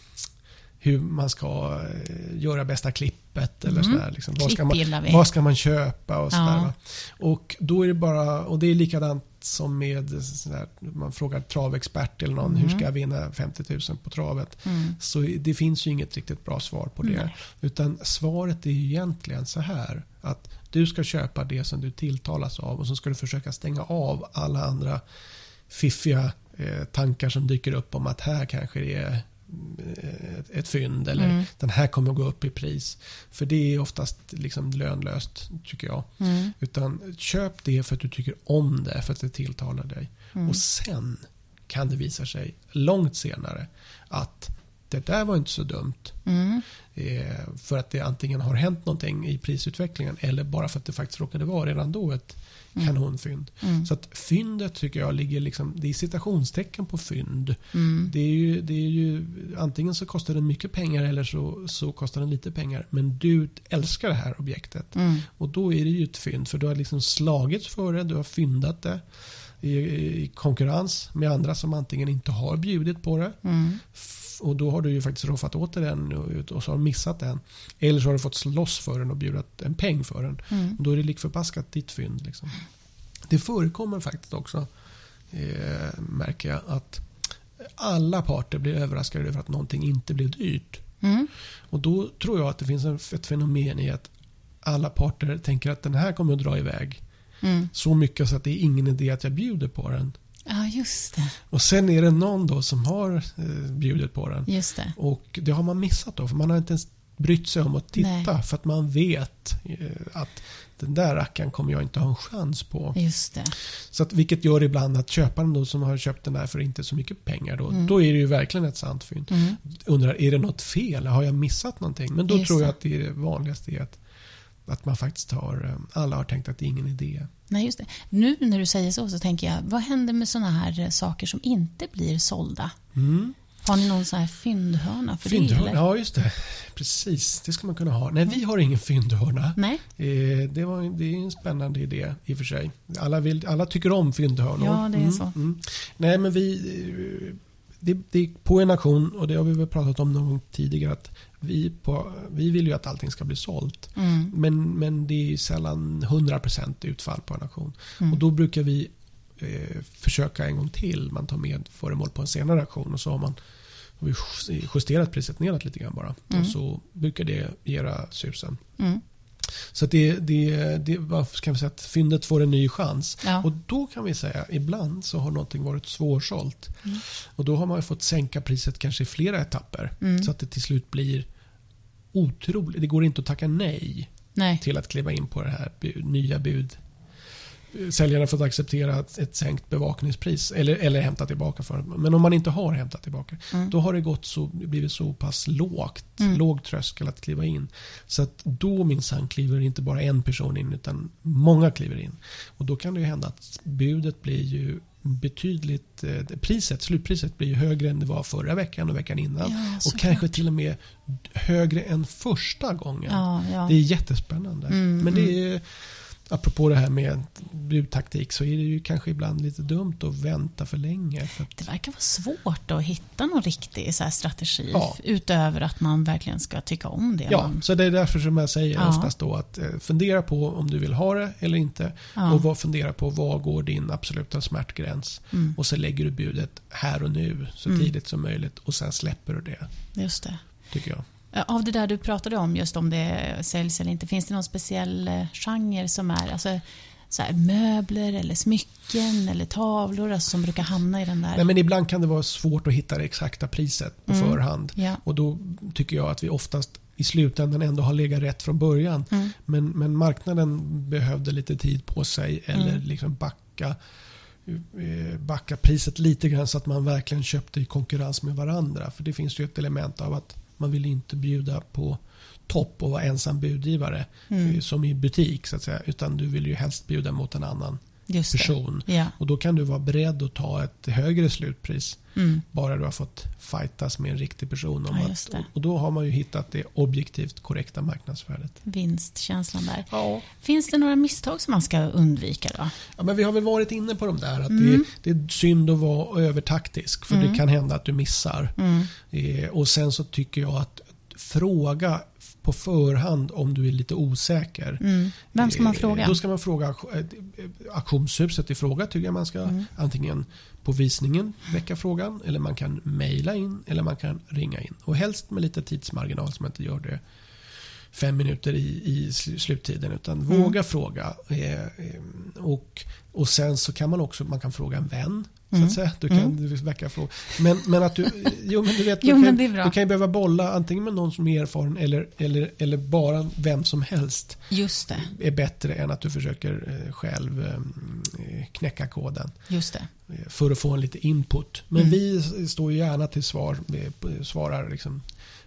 hur man ska eh, göra bästa klippet. Eller Mm. sådär, liksom. vad, ska man, vad ska man köpa och sådär. Ja. Och då är det bara, och det är likadant som med sådär, man frågar travexpert eller någon, hur Mm. ska jag vinna 50 000 på travet? Mm. Så det finns ju inget riktigt bra svar på det. Nej. Utan svaret är ju egentligen så här. Att du ska köpa det som du tilltalas av och så ska du försöka stänga av alla andra fiffiga eh, tankar som dyker upp om att här kanske det är ett, ett fynd eller Mm. den här kommer att gå upp i pris. För det är oftast liksom lönlöst tycker jag. Mm. Utan köp det för att du tycker om det, för att det tilltalar dig. Mm. Och sen kan det visa sig långt senare att det där var inte så dumt. Mm. Eh, för att det antingen har hänt någonting i prisutvecklingen eller bara för att det faktiskt råkade vara redan då ett. Kanonfynd. Mm. Så att fyndet tycker jag ligger liksom, det är citationstecken på fynd. Mm. Det är ju, det är ju, antingen så kostar den mycket pengar eller så, så kostar den lite pengar. Men du älskar det här objektet. Mm. Och då är det ju ett fynd för du har liksom slagits för det, du har fyndat det i, i konkurrens med andra som antingen inte har bjudit på det. Och då har du ju faktiskt roffat åt dig den och, och så har du missat den. Eller så har du fått slåss för den och bjudat en peng för den. Mm. Då är det lik förbaskat ditt fynd. Liksom. Det förekommer faktiskt också, eh, märker jag, att alla parter blir överraskade över att någonting inte blev dyrt. Mm. Och då tror jag att det finns en, ett fenomen i att alla parter tänker att den här kommer att dra iväg Mm. så mycket så att det är ingen idé att jag bjuder på den. Ja, just det. Och sen är det någon då som har eh, bjudit på den. Just det. Och det har man missat då, för man har inte ens brytt sig om att titta Nej. för att man vet eh, att den där rackaren kommer jag inte ha en chans på. Just det. Så att, vilket gör ibland att köparen då som har köpt den där för inte så mycket pengar då, Mm. då är det ju verkligen ett sant fynd. Mm. Undrar, är det något fel? Har jag missat någonting? Men då Just tror jag att det är det vanligaste är att, att man faktiskt har, eh, alla har tänkt att det är ingen idé. Nej, just det. Nu när du säger så, så tänker jag, vad händer med såna här eh, saker som inte blir sålda? Mm. Har ni någon sån här fyndhörna för det? Fyndhörna, eller? ja just det. Precis, det ska man kunna ha. Nej, vi har ingen fyndhörna. Nej? Eh, det, var, det är en spännande idé i och för sig. Alla, vill, alla tycker om fyndhörnor. Ja, det är så. Mm. Nej, men vi... Det, det på en auktion, och det har vi väl pratat om någon gång tidigare, att vi, på, vi vill ju att allting ska bli sålt. Mm. Men, men det är sällan 100% utfall på en auktion. Mm. Och då brukar vi eh, försöka en gång till. Man tar med föremål på en senare auktion och så har man har vi justerat priset neråt lite grann bara. Mm. Och så brukar det göra susen. Mm. Så att det, det, det ska vi säga, att fyndet får en ny chans. Ja. Och då kan vi säga, ibland så har någonting varit svårsålt. Mm. Och då har man ju fått sänka priset kanske i flera etapper. Mm. Så att det till slut blir otroligt. Det går inte att tacka nej Nej. till att kliva in på det här bud, nya bud. Säljaren har fått acceptera ett, ett sänkt bevakningspris eller, eller hämta tillbaka för Men om man inte har hämtat tillbaka Mm. då har det gått så, blivit så pass lågt, Mm. låg tröskel att kliva in. Så att då minsann kliver inte bara en person in utan många kliver in. Och då kan det ju hända att budet blir ju betydligt, eh, priset, slutpriset blir ju högre än det var förra veckan och veckan innan. Ja, och kanske till och med högre än första gången. Ja, ja. Det är jättespännande. Mm, Men det är, apropå det här med budtaktik så är det ju kanske ibland lite dumt att vänta för länge. För att, Det verkar vara svårt att hitta någon riktig så strategi Ja. utöver att man verkligen ska tycka om det. ja, man, så det är därför som jag säger Ja. oftast då att eh, fundera på om du vill ha det eller inte. Ja. Och vad, fundera på var går din absoluta smärtgräns. Mm. Och så lägger du budet här och nu så Mm. tidigt som möjligt och sen släpper du det. Just det. Tycker jag. Av det där du pratade om, just om det säljs eller inte, finns det någon speciell eh, genre som är alltså, så här, möbler eller smycken eller tavlor alltså, som brukar hamna i den där? Nej, men ibland kan det vara svårt att hitta det exakta priset på Mm. förhand. Ja. Och då tycker jag att vi oftast i slutändan ändå har legat rätt från början. Mm. Men, men marknaden behövde lite tid på sig eller Mm. liksom backa, eh, backa priset lite grann så att man verkligen köpte i konkurrens med varandra. För det finns ju ett element av att man vill inte bjuda på topp och vara ensam budgivare Mm. eh, som i butik så att säga. Utan du vill ju helst bjuda mot en annan. Person. Ja. Och då kan du vara beredd att ta ett högre slutpris Mm. bara du har fått fightas med en riktig person. Om Ja, att, och då har man ju hittat det objektivt korrekta marknadsvärdet. Vinstkänslan där. Ja. Finns det några misstag som man ska undvika då? Ja, men vi har väl varit inne på de där. Att Mm. det, det är synd att vara övertaktisk. För Mm. det kan hända att du missar. Mm. Eh, och sen så tycker jag att fråga på förhand om du är lite osäker. Mm. Vem ska man Eh, fråga? Då ska man fråga eh, auktionshuset i fråga tycker jag man ska Mm. antingen på visningen väcka frågan eller man kan mejla in eller man kan ringa in. Och helst med lite tidsmarginal så man inte gör det fem minuter i, i sl- sluttiden utan Mm. våga fråga. Eh, eh, och, och sen så kan man också man kan fråga en vän. Så Mm. att säga. Du kan Mm. du väcka. Men, men att du, jo men du vet, du, Jo, kan, är bra. du kan ju behöva bolla antingen med någon som är erfaren eller, eller, eller bara vem som helst Just det. är bättre än att du försöker eh, själv eh, knäcka koden Just det. eh, för att få en lite input. Men Mm. vi står ju gärna till svar, svarar liksom.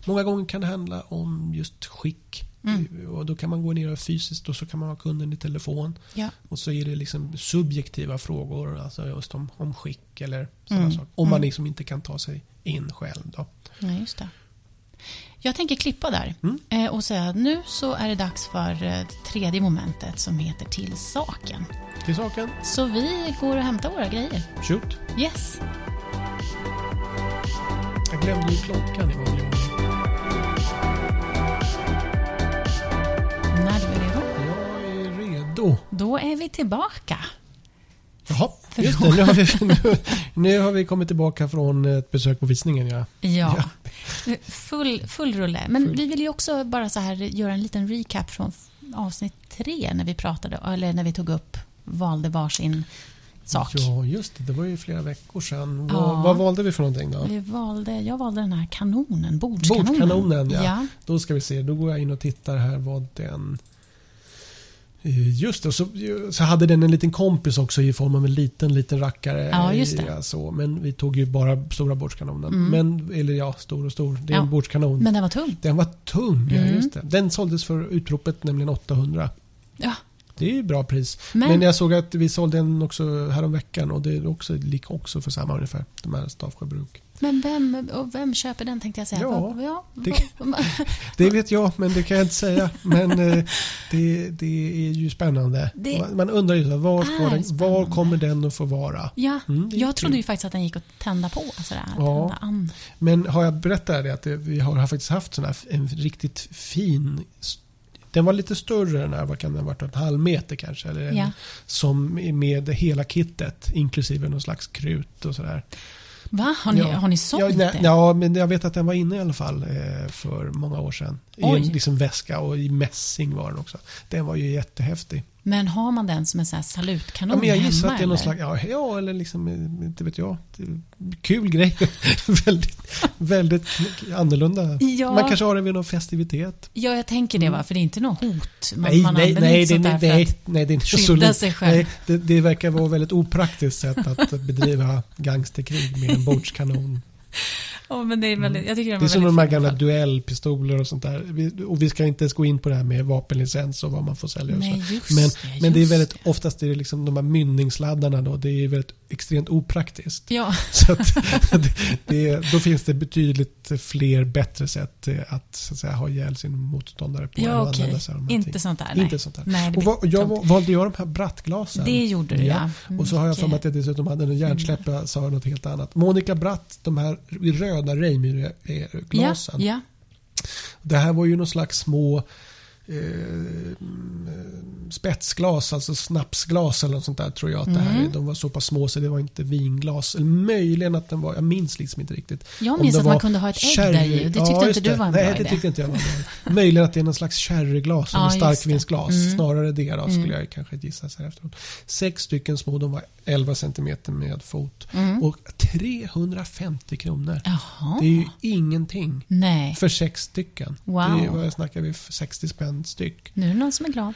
Många gånger kan det handla om just skick. Mm. Och då kan man gå ner fysiskt och så kan man ha kunden i telefon. Ja. Och så är det liksom subjektiva frågor, alltså just om, om skick eller sådana Mm. saker. Om man Mm. liksom inte kan ta sig in själv. Då. Ja, just det. Jag tänker klippa där Mm. eh, och säga att nu så är det dags för eh, det tredje momentet som heter Till saken. Till saken, Så vi går och hämtar våra grejer. shoot. Yes. Jag glömde ju klockan i vanlig då är vi tillbaka. Jaha, just det. Nu har, vi, nu, nu har vi kommit tillbaka från ett besök på visningen. Ja. Ja, full, full rulle. Men vi vill ju också bara så här göra en liten recap från avsnitt tre när vi pratade, eller när vi tog upp, valde varsin sak. Ja, just det. Det var ju flera veckor sedan. Ja. Vad, vad valde vi för någonting då? Vi valde, jag valde den här kanonen, bordskanonen. Bordskanonen, ja. ja. Då ska vi se. Då går jag in och tittar här vad den... Eh, Just det, och så, så hade den en liten kompis också i form av en liten, liten rackare. Ja, just det. Ja, så, men vi tog ju bara stora bordskanonen. Mm. Men, eller ja, stor och stor. Det är Ja. en bordskanon. Men den var tung. Den var tung, ja, Mm. just det. Den såldes för utropet, nämligen 800. Ja. Det är ju bra pris. Men, Men jag såg att vi sålde en också häromveckan och det är också, lika också för samma ungefär. De här Stavsjöbruk. men vem, och vem köper den tänkte jag säga. Ja, ja, det- Det vet jag, men det kan jag inte säga. Men eh, det, det är ju spännande. Det Man- undrar ju var, är den, var kommer den att få vara? ja, Mm, jag trodde ju faktiskt att den gick att tända på. Sådär, Ja. Men har jag berättat det att vi har faktiskt haft sån här, en riktigt fin den var lite större den här, vad kan den ha varit, en halv meter kanske? Eller en, Ja. Som med hela kittet, inklusive någon slags krut och sådär. Va? Har ni, Ja. har ni sålt ja, nej, det? ja, men jag vet att den var inne i alla fall eh, för många år sedan. I en Oj. liksom väska och i mässing var den också. Den var ju jättehäftig. Men har man den som en sån här salutkanon Ja, men jag hemma? gissar att det är någon slags, ja, ja eller liksom, eh, inte vet jag. Kul grej. väldigt, väldigt annorlunda. Ja. Man kanske har den vid någon festivitet. Ja, jag tänker det va, för det är inte något hot. Man, nej, man nej, nej, det, nej, att nej, det är inte så skydda sig själv. Nej, det, det verkar vara ett väldigt opraktiskt sätt att bedriva gangsterkrig med en bordskanon. Ja, men det är väldigt, jag tycker Mm. Det är som väldigt de här gamla duellpistoler och sånt där. Vi, och vi ska inte ens gå in på det här med vapenlicens och vad man får sälja och så. Nej, just Men, det, men det är väldigt, det. oftast är det liksom de här mynningsladdarna då, det är väldigt extremt opraktiskt. Ja, Så att, det, då finns det betydligt fler bättre sätt eh, att, så att säga, ha ihjäl sin motståndare på ja att de här Inte sånt där. Nej. Inte sånt där. Nej, Och vad, jag dumt. valde jag de här brattglasen. Det gjorde du ja. Och så har jag för mig att Mycket. jag dessutom hade en hjärnsläppa sa något helt annat. Monica Bratt, de här röda Reimyre-glasen. Ja, ja. Det här var ju någon slags små eh, spetsglas, alltså snapsglas eller något sånt där tror jag att det här är. Mm. De var så pass små så det var inte vinglas. Eller möjligen att den var, jag minns liksom inte riktigt. Jag minns att man kunde ha ett ägg sherry- där i och det tyckte Ja, inte du var en bra Nej, det idé. tyckte inte jag var bra. Möjligen att det är någon slags sherryglas Ja, eller det. starkvinsglas. Mm. Snarare det då skulle Mm. jag kanske gissa sig efteråt. Sex stycken små, de var 11 centimeter med fot. Mm. Och 350 kronor. Jaha. Det är ju ingenting. Nej, För sex stycken. Wow. Det är, vad snackar vi, för 60 spänn styck. nu är det någon som är glad.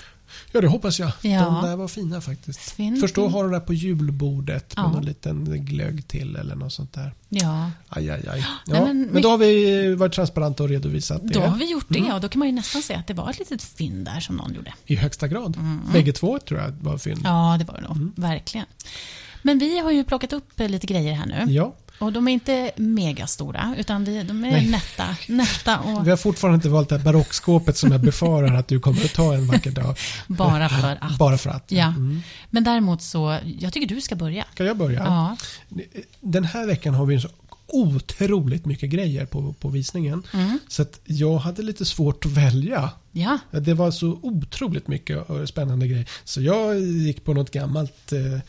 Ja, det hoppas jag. Ja. De där var fina faktiskt. Först fin. har de där på julbordet med Ja. någon liten glögg till eller något sånt där. Ja, Aj, aj, aj. Ja, Nej, men, men då har vi varit transparenta och redovisat det. då har vi gjort det Mm. och då kan man ju nästan säga att det var ett litet fynd där som någon gjorde. I högsta grad. Mm. Bägge två tror jag var fynd. Ja, det var det nog. Mm. Verkligen. Men vi har ju plockat upp lite grejer här nu. Ja, Och de är inte megastora, utan de, de är Nej. nätta. nätta och vi har fortfarande inte valt det här barockskåpet som jag befarar att du kommer att ta en vacker dag. bara för att. Bara för att. Ja. Mm. Men däremot så, jag tycker du ska börja. Ska jag börja? Ja. Den här veckan har vi så otroligt mycket grejer på, på visningen. Mm. Så att jag hade lite svårt att välja. Ja. Det var så otroligt mycket eh, spännande grejer. Så jag gick på något gammalt eh,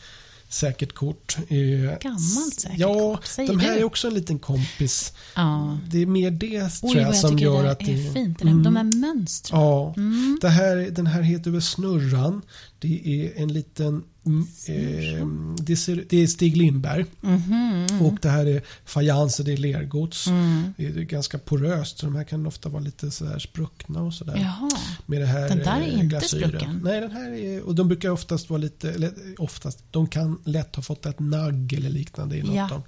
säkert kort. Eh, Gammalt säkert ja, kort, säger de här du? är också en liten kompis. ja. Det är mer det tror Oj, vad jag jag som gör det att är det... fint. Mm. De är mönstren. Ja, Mm. det här, den här heter väl Snurran. Det är en liten... mm, Eh, det, ser, det är Stig Lindberg. Mhm. Och det här är fajans och det är lergods. Mm. Det är ganska poröst så de här kan ofta vara lite sådär spruckna och sådär. Jaha. Med det här Den där är eh, inte glasyren. sprucken. Nej, den här är, och de brukar oftast vara lite, eller oftast, de kan lätt ha fått ett nagg eller liknande i något Ja. av.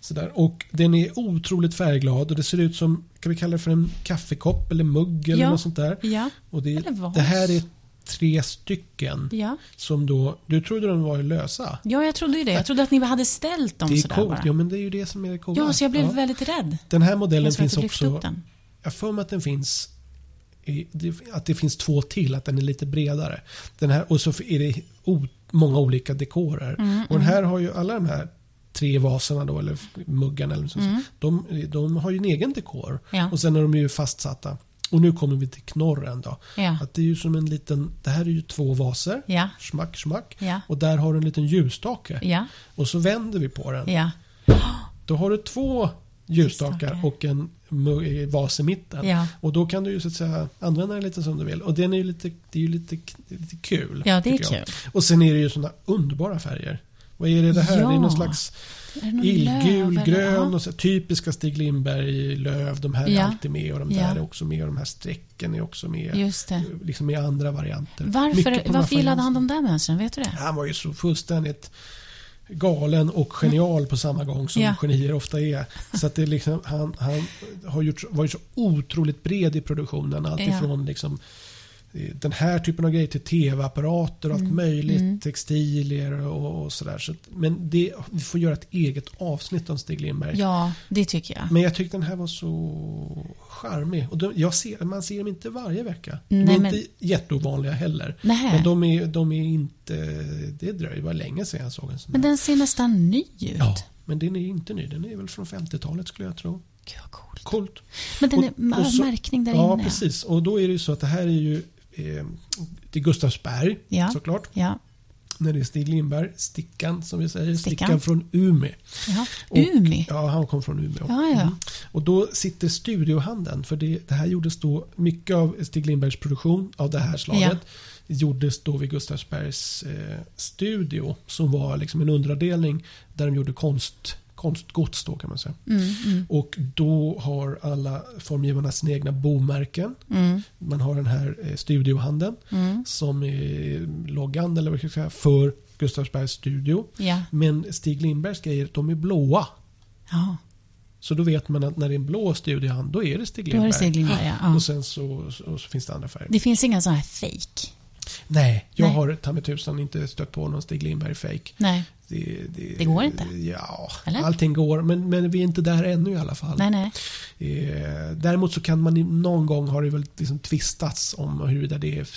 Sådär. Och den är otroligt färgglad och det ser ut som, kan vi kalla det för en kaffekopp eller mugg eller Ja. något sånt där. Ja. Och det, det här är tre stycken Ja. som då, du trodde de var lösa? ja, jag trodde ju det. Jag trodde att ni hade ställt dem Det är sådär coolt, bara. ja men det är ju det som är det coola. Ja, så jag blev Ja. väldigt rädd. Den här modellen finns också. Jag har för mig att den finns i, att det finns två till, att den är lite bredare. Den här, och så är det o, många olika dekorer. Mm, och den här har ju alla de här tre vaserna då, eller muggarna, eller så, Mm. de, de har ju en egen dekor. Ja. Och sen är de ju fastsatta. Och nu kommer vi till knorren då. Ja. Att det är ju som en liten, det här är ju två vaser. Ja. Smack, smack. Ja. Och där har du en liten ljusstake. Ja. Och så vänder vi på den. Ja. Då har du två ljusstakar och en eh, vas i mitten. Ja. Och då kan du ju så att säga använda den lite som du vill. Och den är ju lite, det är ju lite, lite kul. Ja, det är kul. Och sen är det ju sådana underbara färger. Vad är det det här? Ja. Det är någon slags illgul, grön och så typiska Stig Lindberg löv. De här är Ja. alltid med och de där Ja. är också med och de här strecken är också med. Just det. Liksom i andra varianter. Varför, varför gillade han de där mönstren? Vet du det? Han var ju så fullständigt galen och genial på samma gång som Ja. genier ofta är. Så att det liksom, han, han har gjort, varit så otroligt bred i produktionen. Allt Ja. ifrån liksom, den här typen av grejer till tv-apparater och allt Mm. möjligt. Mm. Textilier och, och sådär. Så men det, vi får göra ett eget avsnitt om Stig Lindberg. Ja, det tycker jag. Men jag tyckte den här var så charmig. Och de, jag ser, man ser dem inte varje vecka. De Nej, är men- inte jätteovanliga heller. Nej. Men de är, de är inte... Det dröjer bara länge sedan jag såg en sån Men den ser nästan ny ut. Ja, men den är inte ny. Den är väl från 50-talet skulle jag tro. Gud, vad coolt. Coolt. Men den Och- är, och har så- märkning där Ja, inne. precis. Och då är det ju så att det här är ju... Eh, det är Gustavsberg, Ja. såklart. Ja. När det är Stig Lindberg, Stickan som vi säger. Stickan, Stickan. från Umeå. ja. Umi. Ja, han kom från Umeå. Ja, ja. Mm. Och då sitter studiohandeln, för det, det här gjordes då, mycket av Stig Lindbergs produktion av det här slaget gjordes då vid Gustavsbergs eh, studio som var liksom en underavdelning där de gjorde konst, konstgods då kan man säga. Mm, mm, Och då har alla formgivarna sina egna bomärken. mm, Man har den här eh, studiohandeln mm. som är loggan eller vad ska jag säga, för Gustavsbergs studio. Ja. Men Stig Lindbergs grejer, de är blåa. ja, Så då vet man att när det är en blå studiohand, då är det Stig då är Lindberg. det Stig Lindberg. Ja. Och sen så, så, så finns det andra färger. Det finns inga sådana här fake. Nej, jag Nej. har ta mig tusan inte stött på någon Stig Lindberg-fake. Nej, Det, det, Det går inte? Ja, Eller? allting går. Men, men vi är inte där ännu i alla fall. nej, nej. Eh, däremot så kan man någon gång har det väl liksom tvistats om huruvida det är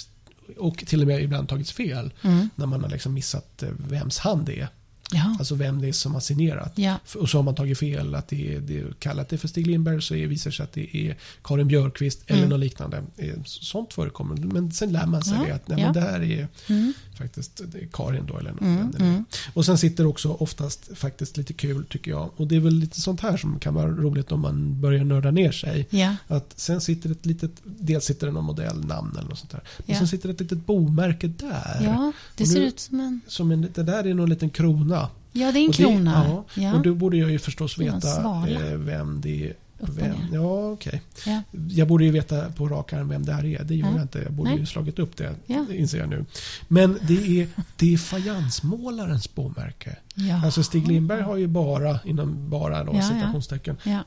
och till och med ibland tagits fel. Mm. När man har liksom missat eh, vems hand det är. Ja. Alltså vem det är som har signerat. Ja. Och så har man tagit fel, att det är, det är kallat det för Stig Lindberg så är- visar det sig att det är Karin Björkqvist eller Mm. något liknande. Eh, Sånt förekommer. Men sen lär man sig Ja, det att nej, ja. men det här är Mm. Faktiskt det Karin då eller något. Mm, det nu mm. Och sen sitter det också oftast faktiskt lite kul tycker jag. Och det är väl lite sånt här som kan vara roligt om man börjar nörda ner sig. Ja. Att sen sitter ett litet, dels sitter det någon modellnamn eller något sånt där. Men Ja. sen sitter det ett litet bomärke där. ja, det Och ser nu- ut som en... Som en, det där är någon liten krona. Ja, det är en Och det- krona. ja, Ja. Och då borde jag ju förstås Det veta eh, vem det är. Vem, ja, okej. Ja. Jag borde ju veta på rak arm vem det här är. Det gör Ja. jag inte. Jag borde Nej. ju slagit upp det, Ja. inser jag nu. Men det är, det är fajansmålarens bomärke. Ja. Alltså Stig Lindberg har ju bara, inom bara då, Ja, citationstecken, Ja.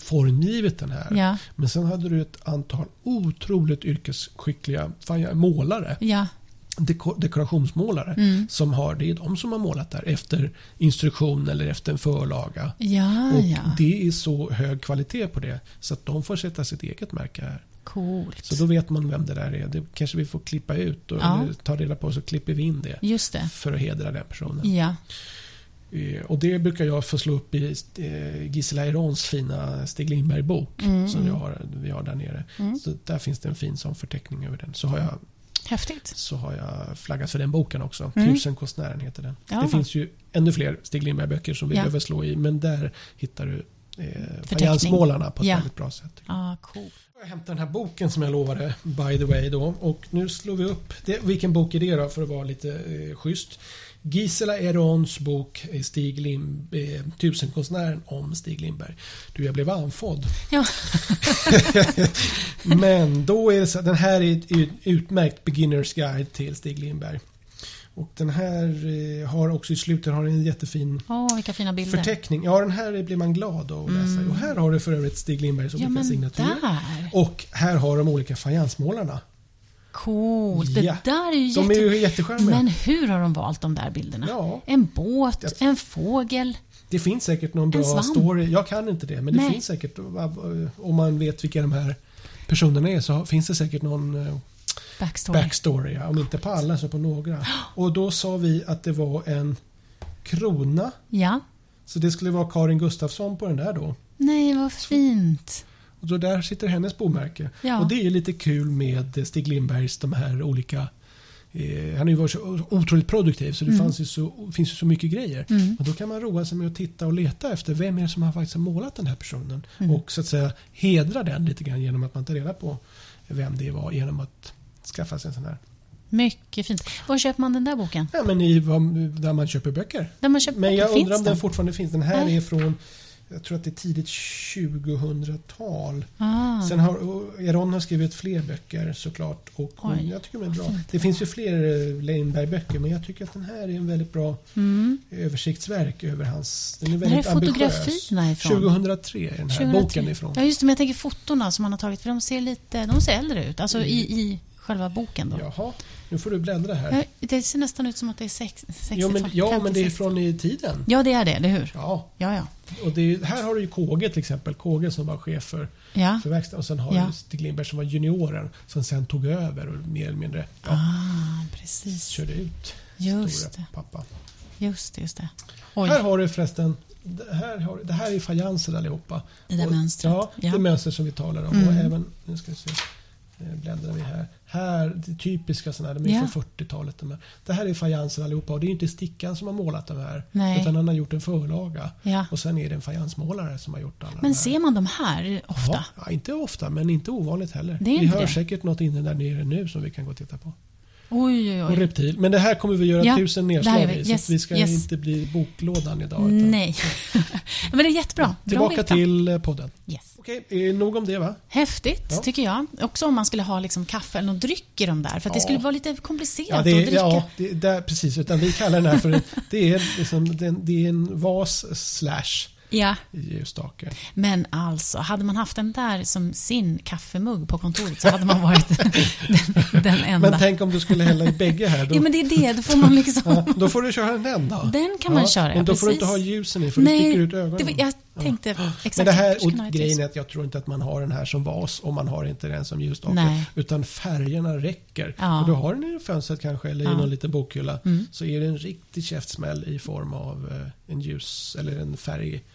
formgivit den här. Men sen hade du ett antal otroligt yrkesskickliga målare. Deko- dekorationsmålare. Mm. Som har, det är de som har målat där efter instruktion eller efter en förlaga. Ja, Och ja. det är så hög kvalitet på det så att de får sätta sitt eget märke här. Coolt. Så då vet man vem det där är. Det kanske vi får klippa ut och Ja. ta reda på så klipper vi in det. Just det. För att hedra den personen. Ja. Eh, Och det brukar jag få slå upp i eh, Gisela Erons fina Stig Lindberg-bok Mm, som mm. jag har, vi har där nere. Mm. Så där finns det en fin sån förteckning över den. Så har jag, Häftigt. så har jag flaggat för den boken också. Mm. Tusenkonstnären heter den. Ja. Det finns ju ännu fler Stig Lindberg-böcker som vi Ja. behöver slå i. Men där hittar du eh, fajansmålarna på ett Ja. väldigt bra sätt. Ja, cool. Jag hämtar den här boken som jag lovade, by the way då. Och nu slår vi upp, det, vilken bok är det då för att vara lite eh, schysst? Gisela Erons bok eh, Stig Lim, eh, Tusenkonstnären om Stig Lindberg. Du, jag blev andfådd. Ja. Men då är det så den här är ett ut- utmärkt beginners guide till Stig Lindberg. Och den här eh, har också i slutet har en jättefin bilder. förteckning. Ja, den här blir man glad av att läsa. Och här har du för övrigt Stig Lindbergs Mm. Ja, olika men signaturer. där. Och här har de olika fajansmålarna. Coolt. Det Ja. där är ju De är jätte... ju jättecharmiga. Men hur har de valt de där bilderna? Ja. En båt, Jag- en fågel. Det finns säkert någon bra story. Jag kan inte det, men det Nej. finns säkert. Om man vet vilka de här personerna är så finns det säkert någon eh, Backstory. backstory. Ja. Om inte på alla så på några. Och då sa vi att det var en krona. Ja. Så det skulle vara Karin Gustafsson på den där då. Nej, vad fint. Och då där sitter hennes bomärke. Ja. Och det är lite kul med Stig Lindbergs de här olika eh, han har ju varit så otroligt produktiv så det Mm. ju så, finns ju så mycket grejer. Mm. Och då kan man roa sig med att titta och leta efter vem är det som har faktiskt målat den här personen. Mm. Och så att säga hedra den lite grann genom att man tar reda på vem det var genom att skaffa sig en sån här Mycket fint. Var köper man den där boken? Ja, men i, där man köper böcker. Där man köper Men jag Finns undrar om den? fortfarande finns. Den här Nej. är från, jag tror att det är tidigt 2000-tal. Ah, Sen har Eron har skrivit fler böcker såklart. Och hon, jag tycker de är bra. fint. Det finns ju fler eh, Leinberg-böcker men jag tycker att den här är en väldigt bra mm. översiktsverk över hans... Den är är väldigt ambitiös. fotografierna ifrån. 2003 är den här 2003. boken ifrån. Ja, just det. Men jag tänker fotona som man har tagit, för de ser lite de ser äldre ut. Alltså i, i själva boken då. Jaha, nu får du bläddra här. Det ser nästan ut som att det är sex- 60 Ja men, ja, men det är från i tiden. Ja, det är det, eller hur? Ja, Ja, ja. och är, här har du ju Kåge till exempel. Kåge som var chef för, Ja, för verkstaden. Och sen har Ja. du Stig Lindberg som var junioren. Som sen tog över och mer eller mindre ja, ah, precis. körde ut Just stora det. pappa. Just det, just det. Oj, Här har du förresten, det här, har, det här är fajanser allihopa. det där Och- mönstret. Ja, Ja. det mönster som vi talar om. Mm. Och även, nu ska vi se, bläddrar vi här. Här, det typiska sådana här, de är Ja. från 40-talet. De här. Det här är fajanser allihopa och det är inte Stickan som har målat de här. Nej. Utan han har gjort en förlaga. Ja. Och sen är det en fajansmålare som har gjort alla Men ser man de här ofta? Ja, inte ofta, men inte ovanligt heller. Det är vi inte har det. säkert något inne där nere nu som vi kan gå och titta på. Oj, oj, Och oj. reptil. Men det här kommer vi göra Ja, tusen nedslag i. Så Yes, att vi ska yes. inte bli boklådan idag. Utan Nej. Men det är jättebra. Bra att tillbaka veta. till eh, podden. Yes. Okej, nog om det va? Häftigt, Ja. tycker jag. Också om man skulle ha liksom kaffe eller dryck i de där. För att det Ja. skulle vara lite komplicerat Ja, att det är, dricka. ja det, där, precis. Utan vi kallar den här för det är, liksom, det är en vas slash Ja, ljusstake. men alltså, hade man haft den där som sin kaffemugg på kontoret så hade man varit den, den enda. Men tänk om du skulle hälla i bägge här. Då, ja, men det är det. Då får man liksom... ja, då får du köra den då. Den kan man köra, Men då ja, får du inte precis. ha ljusen i för du sticker ut ögonen. det, jag tänkte exakt. Men det här, och grejen är att jag tror inte att man har den här som vas och man har inte den som ljusstake. Utan färgerna räcker. Ja. Och du har den i fönstret kanske eller i Ja. någon liten bokhylla. Mm. Så är det en riktig käftsmäll i form av eh, en ljus eller en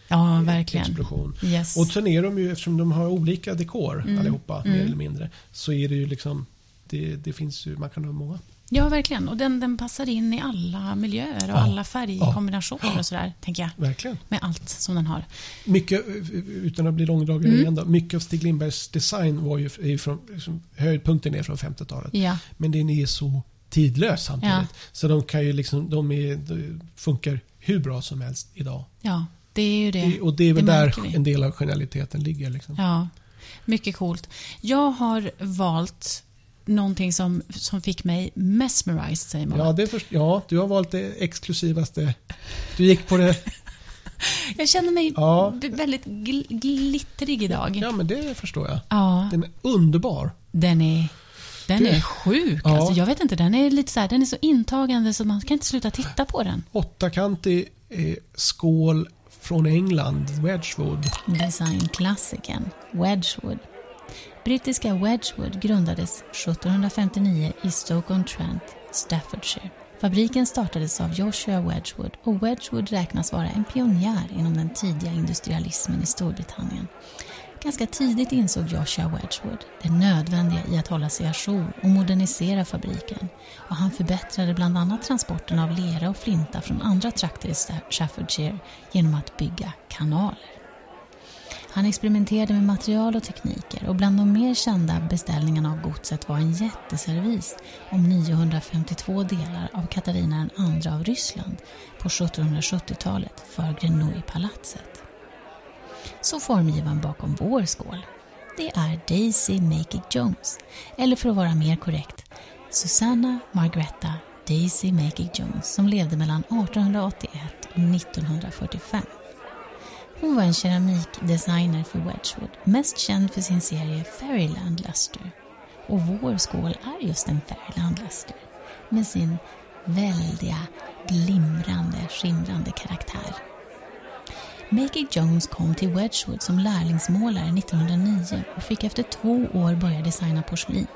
Ja, verkligen. färgexplosion. Yes. Och sen är de ju, eftersom de har olika dekor Mm. allihopa, Mm. mer eller mindre, så är det ju liksom, det, det finns ju, man kan ha många. Ja, verkligen. Och den, den passar in i alla miljöer och Ja. alla färgkombinationer och sådär, tänker jag. Verkligen. Med allt som den har. Mycket, eh, utan att bli långdragen Mm. igen då, mycket av Stig Lindbergs design var ju är från, liksom, höjdpunkten är från 50-talet. Ja, Men den är så tidlös samtidigt. Så de kan ju liksom, de, är, de funkar hur bra som helst idag. ja. Det är ju det. Det, och det är väl det där vi. en del av genialiteten ligger. Liksom. Ja, mycket coolt. Jag har valt någonting som, som fick mig mesmerized, säger man. Ja, det först, ja, du har valt det exklusivaste. Du gick på det. Jag känner mig Ja. väldigt gl glittrig idag. Ja, men det förstår jag. Ja, Den är underbar. den är, den är sjuk. Ja. Alltså, jag vet inte, den är lite så här, den är så intagande så man kan inte sluta titta på den. Åttakantig eh, skål från England, Wedgwood. Designklassikern Wedgwood. Brittiska Wedgwood grundades 1759 i Stoke-on-Trent, Staffordshire. Fabriken startades av Joshua Wedgwood och Wedgwood räknas vara en pionjär inom den tidiga industrialismen i Storbritannien. Ganska tidigt insåg Joshua Wedgwood det nödvändiga i att hålla sig ajour och modernisera fabriken och han förbättrade bland annat transporten av lera och flinta från andra trakter i Staffordshire genom att bygga kanaler. Han experimenterade med material och tekniker och bland de mer kända beställningarna av godset var en jätteservis om 952 delar av Katarina II av Ryssland på 1770-talet för Grenouille-palatset. Så formgivaren bakom vår skål, det är Daisy Make It Jones, eller för att vara mer korrekt, Susanna Margaretta Daisy Make It Jones som levde mellan 1881 och 1945. Hon var en keramikdesigner för Wedgwood, mest känd för sin serie Fairyland Luster. Och vår skål är just en Fairyland Luster med sin väldiga, glimrande, skimrande karaktär. Maggie Jones kom till Wedgwood som lärlingsmålare 1909 och fick efter två år börja designa porslin.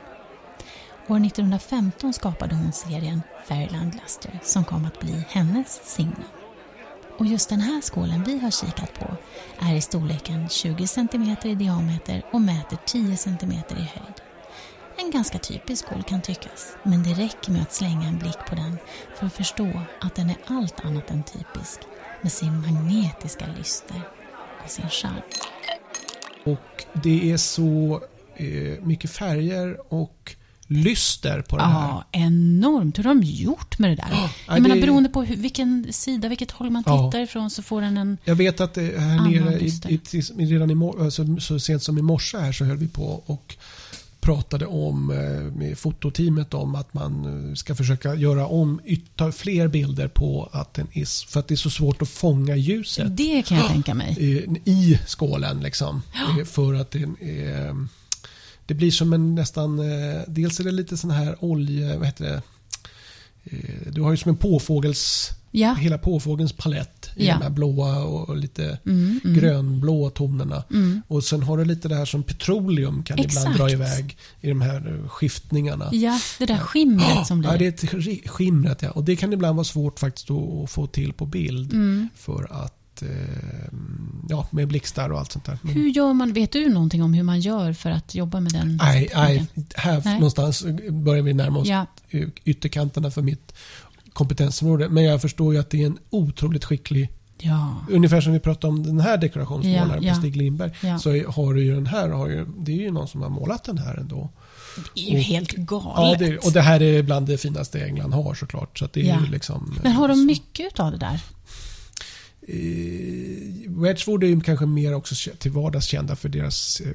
År 1915 skapade hon serien Fairyland Luster som kom att bli hennes signum. Och just den här skålen vi har kikat på är i storleken 20 cm i diameter och mäter 10 cm i höjd. En ganska typisk skål kan tyckas, men det räcker med att slänga en blick på den för att förstå att den är allt annat än typisk med sin magnetiska lyster och sin charm. Och det är så eh, mycket färger och lyster på det här. Ja, enormt. Hur har de gjort med det där? Ja, Jag menar, det- beroende på hur, vilken sida, vilket håll man Ja. tittar ifrån så får den en... Jag vet att det här nere, i, i, redan i, mor- alltså, så sent som i morse här så höll vi på och pratade om eh, med fototeamet om att man eh, ska försöka göra om, ta fler bilder på att den is, för att det är så svårt att fånga ljuset Det kan jag tänka mig. i, i skålen liksom. Eh, För att det är, det blir som en nästan, eh, dels är det lite sån här olje, vad heter det, Eh, du har ju som en påfågels, Ja. hela påfågelns palett i Ja. de här blåa och lite Mm, mm. grönblå tonerna. Mm. Och sen har du lite det här som petroleum kan ibland Exakt. dra iväg i de här eh, skiftningarna. Ja, det där skimret som blir. Ja, det är skimret ja. Och det kan ibland vara svårt faktiskt att att få till på bild. Mm. För att, eh, ja, med blixtar och allt sånt där. Men, Hur gör man? Vet du någonting om hur man gör för att jobba med den? nej, nej, här Nej. någonstans börjar vi närma oss Ja, ytterkanterna för mitt kompetensområde. Men jag förstår ju att det är en otroligt skicklig, ja, ungefär som vi pratade om den här dekorationsmålaren Ja, på Stig Lindberg. ja. Så har du ju den här, har ju, det är ju någon som har målat den här ändå. Det är ju Och- helt galet. Ja, det, och det här är bland det finaste England har såklart. Så att det är Ja. liksom, Men har de mycket av det där? Eh, Wedgwood är ju kanske mer också till vardags kända för deras eh,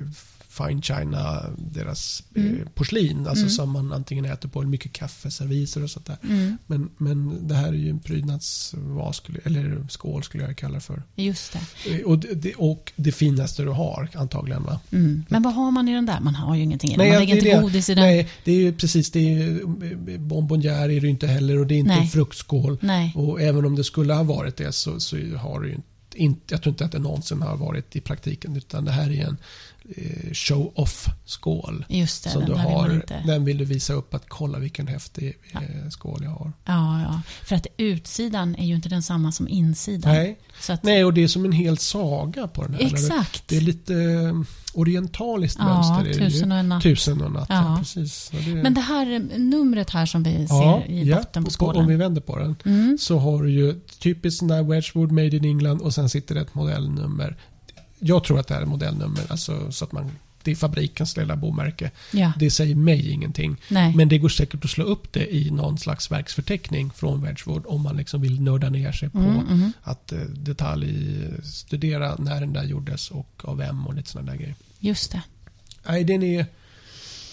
fine china, deras eh, Mm. porslin. Alltså Mm. som man antingen äter på, eller mycket kaffeserviser och sånt där. Mm, Men, men det här är ju en prydnadsvas, eller skål skulle jag kalla det för. just det. Eh, Och det, och det finaste du har antagligen va? Mm. Men vad har man i den där? Man har ju ingenting i den. Man lägger det är inte det. godis i den. Nej, det är ju precis det. Är ju, eh, bonbonnière är det inte heller och det är inte Nej. fruktskål. Nej. Och även om det skulle ha varit det så, så har det ju inte, jag tror inte att det någonsin har varit i praktiken utan det här är en show-off-skål. Just det, Som den du där vill har, inte... den vill du visa upp att kolla vilken häftig eh, skål jag har. Ja, ja. För att utsidan är ju inte densamma som insidan. Nej. Att, Nej, och det är som en hel saga på den här. Exakt. Det är lite eh, orientaliskt Ja, mönster. är tusen och en natt. Tusen och en natt, ja. Ja. precis. Det, Men det här eh, numret här som vi ja, ser i ja, botten på på- Om vi skålen. vänder på den. Mm. så har du ju typiskt sån där Wedgwood Made in England och sen sitter det ett modellnummer. Jag tror att det här är modellnummer, alltså så att man det är fabrikens lilla bomärke. Ja, Det säger mig ingenting. nej. Men det går säkert att slå upp det i någon slags verksförteckning från Wedgwood om man liksom vill nörda ner sig på Mm, mhm. att eh, detaljstudera när den där gjordes och av vem och lite sådana där grejer. Just det. Nej, den är...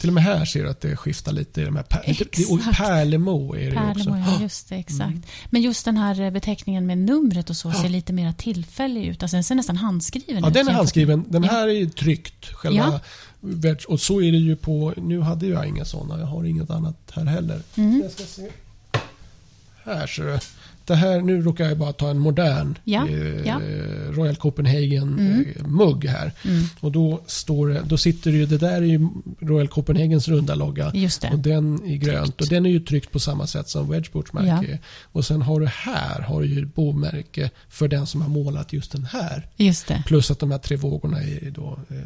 Till och med här ser du att det skiftar lite i de här... Per, Exakt. Pärlemo är det ju också. Ja just det, exakt. Mm. Men just den här eh, beteckningen med numret och så ser lite mer tillfällig ut. Alltså den ser nästan handskriven Ja, ut. den är handskriven. Den Ja. här är ju tryckt. Själva Ja. Och så är det ju på... Nu hade jag inga sådana. Jag har inget annat här heller. Mm. Jag ska se. Här ser du. Det här, nu råkar jag bara ta en modern Ja, eh, ja. Royal Copenhagen Mm. eh, mugg här. Mm. Och då står det, då sitter det ju, det där är ju Royal Copenhagens runda logga. Och den är grönt Tryckt. och den är ju tryckt på samma sätt som Wedgeports märke är. Och sen har du här har du ju bomärke för den som har målat just den här. Just. Plus att de här tre vågorna är då eh,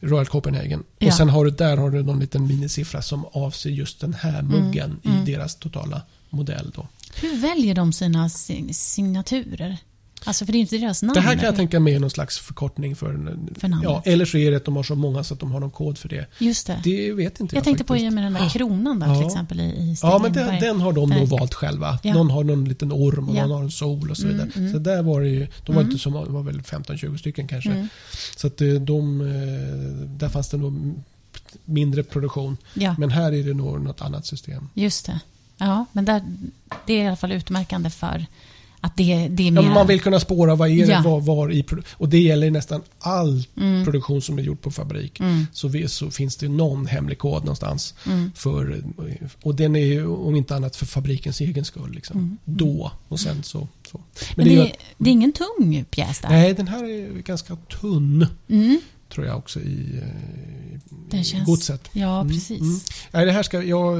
Royal Copenhagen. Ja. Och sen har du där har du någon liten minisiffra som avser just den här muggen mm. i deras totala modell. Då. Hur väljer de sina si- signaturer? Alltså för det är inte deras namn. Det här kan jag tänka mig är någon slags förkortning för, För namnet. ja, Eller så är det att de har så många så att de har någon kod för det. Just det. Det vet inte jag, jag tänkte på faktiskt. i och med den där kronan där till Ja. exempel i, i Ja, men den, den har de nog valt själva. Ja. Någon har någon liten orm och Ja. någon har en sol och så Mm, vidare. mm. Så där var det ju, de var Mm. inte så många, det var väl 15-20 stycken kanske. Mm. Så att eh, de, eh, där fanns det nog mindre produktion. Ja, Men här är det nog något annat system. just det. Ja, men där, det är i alla fall utmärkande för att det, det är Ja, mer... men man vill kunna spåra vad är det, Ja. var, var i Och det gäller nästan all Mm. produktion som är gjord på fabrik. Mm, Så, vi, så finns det någon hemlig kod någonstans. mm. För, och den är ju om inte annat för fabrikens egen skull. Liksom. Mm. Då och sen så. så. Men det, gör är, det är ingen tung pjäs där. Nej, den här är ganska tunn. Mm, Tror jag också i, eh, Den i känns- godset. ja, Mm, precis. mm. Nej, det här ska, ja,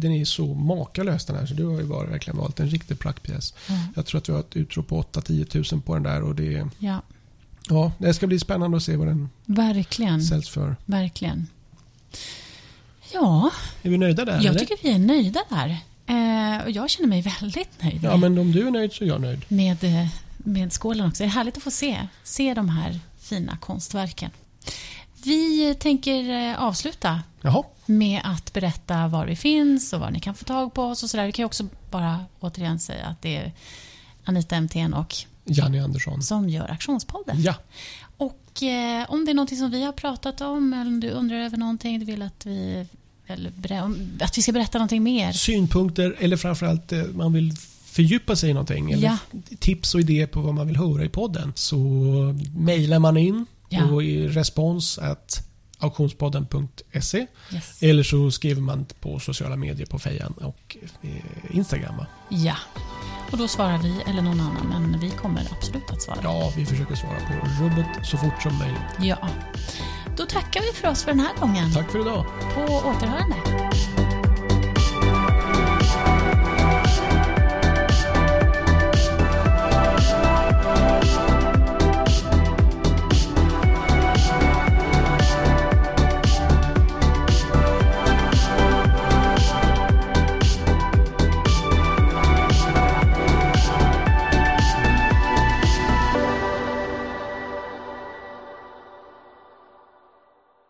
den är så makalös den här så du har ju bara verkligen valt en riktig praktpjäs. Ja, Jag tror att vi har ett utrop på 8-10 tusen på den där och det, ja, ja, det ska bli spännande att se vad den verkligen. säljs för. Verkligen. Ja, Är vi nöjda där? jag eller? tycker vi är nöjda där. Eh, och jag känner mig väldigt nöjd Ja, men om du är nöjd så är jag nöjd. med, eh, med skålen också. Det är härligt att få se, se de här fina konstverken. Vi tänker eh, avsluta Jaha, med att berätta var vi finns och var ni kan få tag på oss och sådär. Vi kan ju också bara återigen säga att det är Anita MTN och Janne Andersson. som gör Aktionspodden. Ja, Och eh, om det är någonting som vi har pratat om eller om du undrar över någonting, du vill att vi, eller, att vi ska berätta någonting mer. synpunkter eller framförallt eh, man vill fördjupa sig i någonting eller Ja. tips och idéer på vad man vill höra i podden så mejlar man in Ja. och i respons att auktionspodden.se Yes. eller så skriver man på sociala medier på Fejan och eh, Instagram. Ja. Och då svarar vi eller någon annan, men vi kommer absolut att svara. Ja, vi försöker svara på rubbet så fort som möjligt. Ja. Då tackar vi för oss för den här gången. Tack för idag. På återhörande.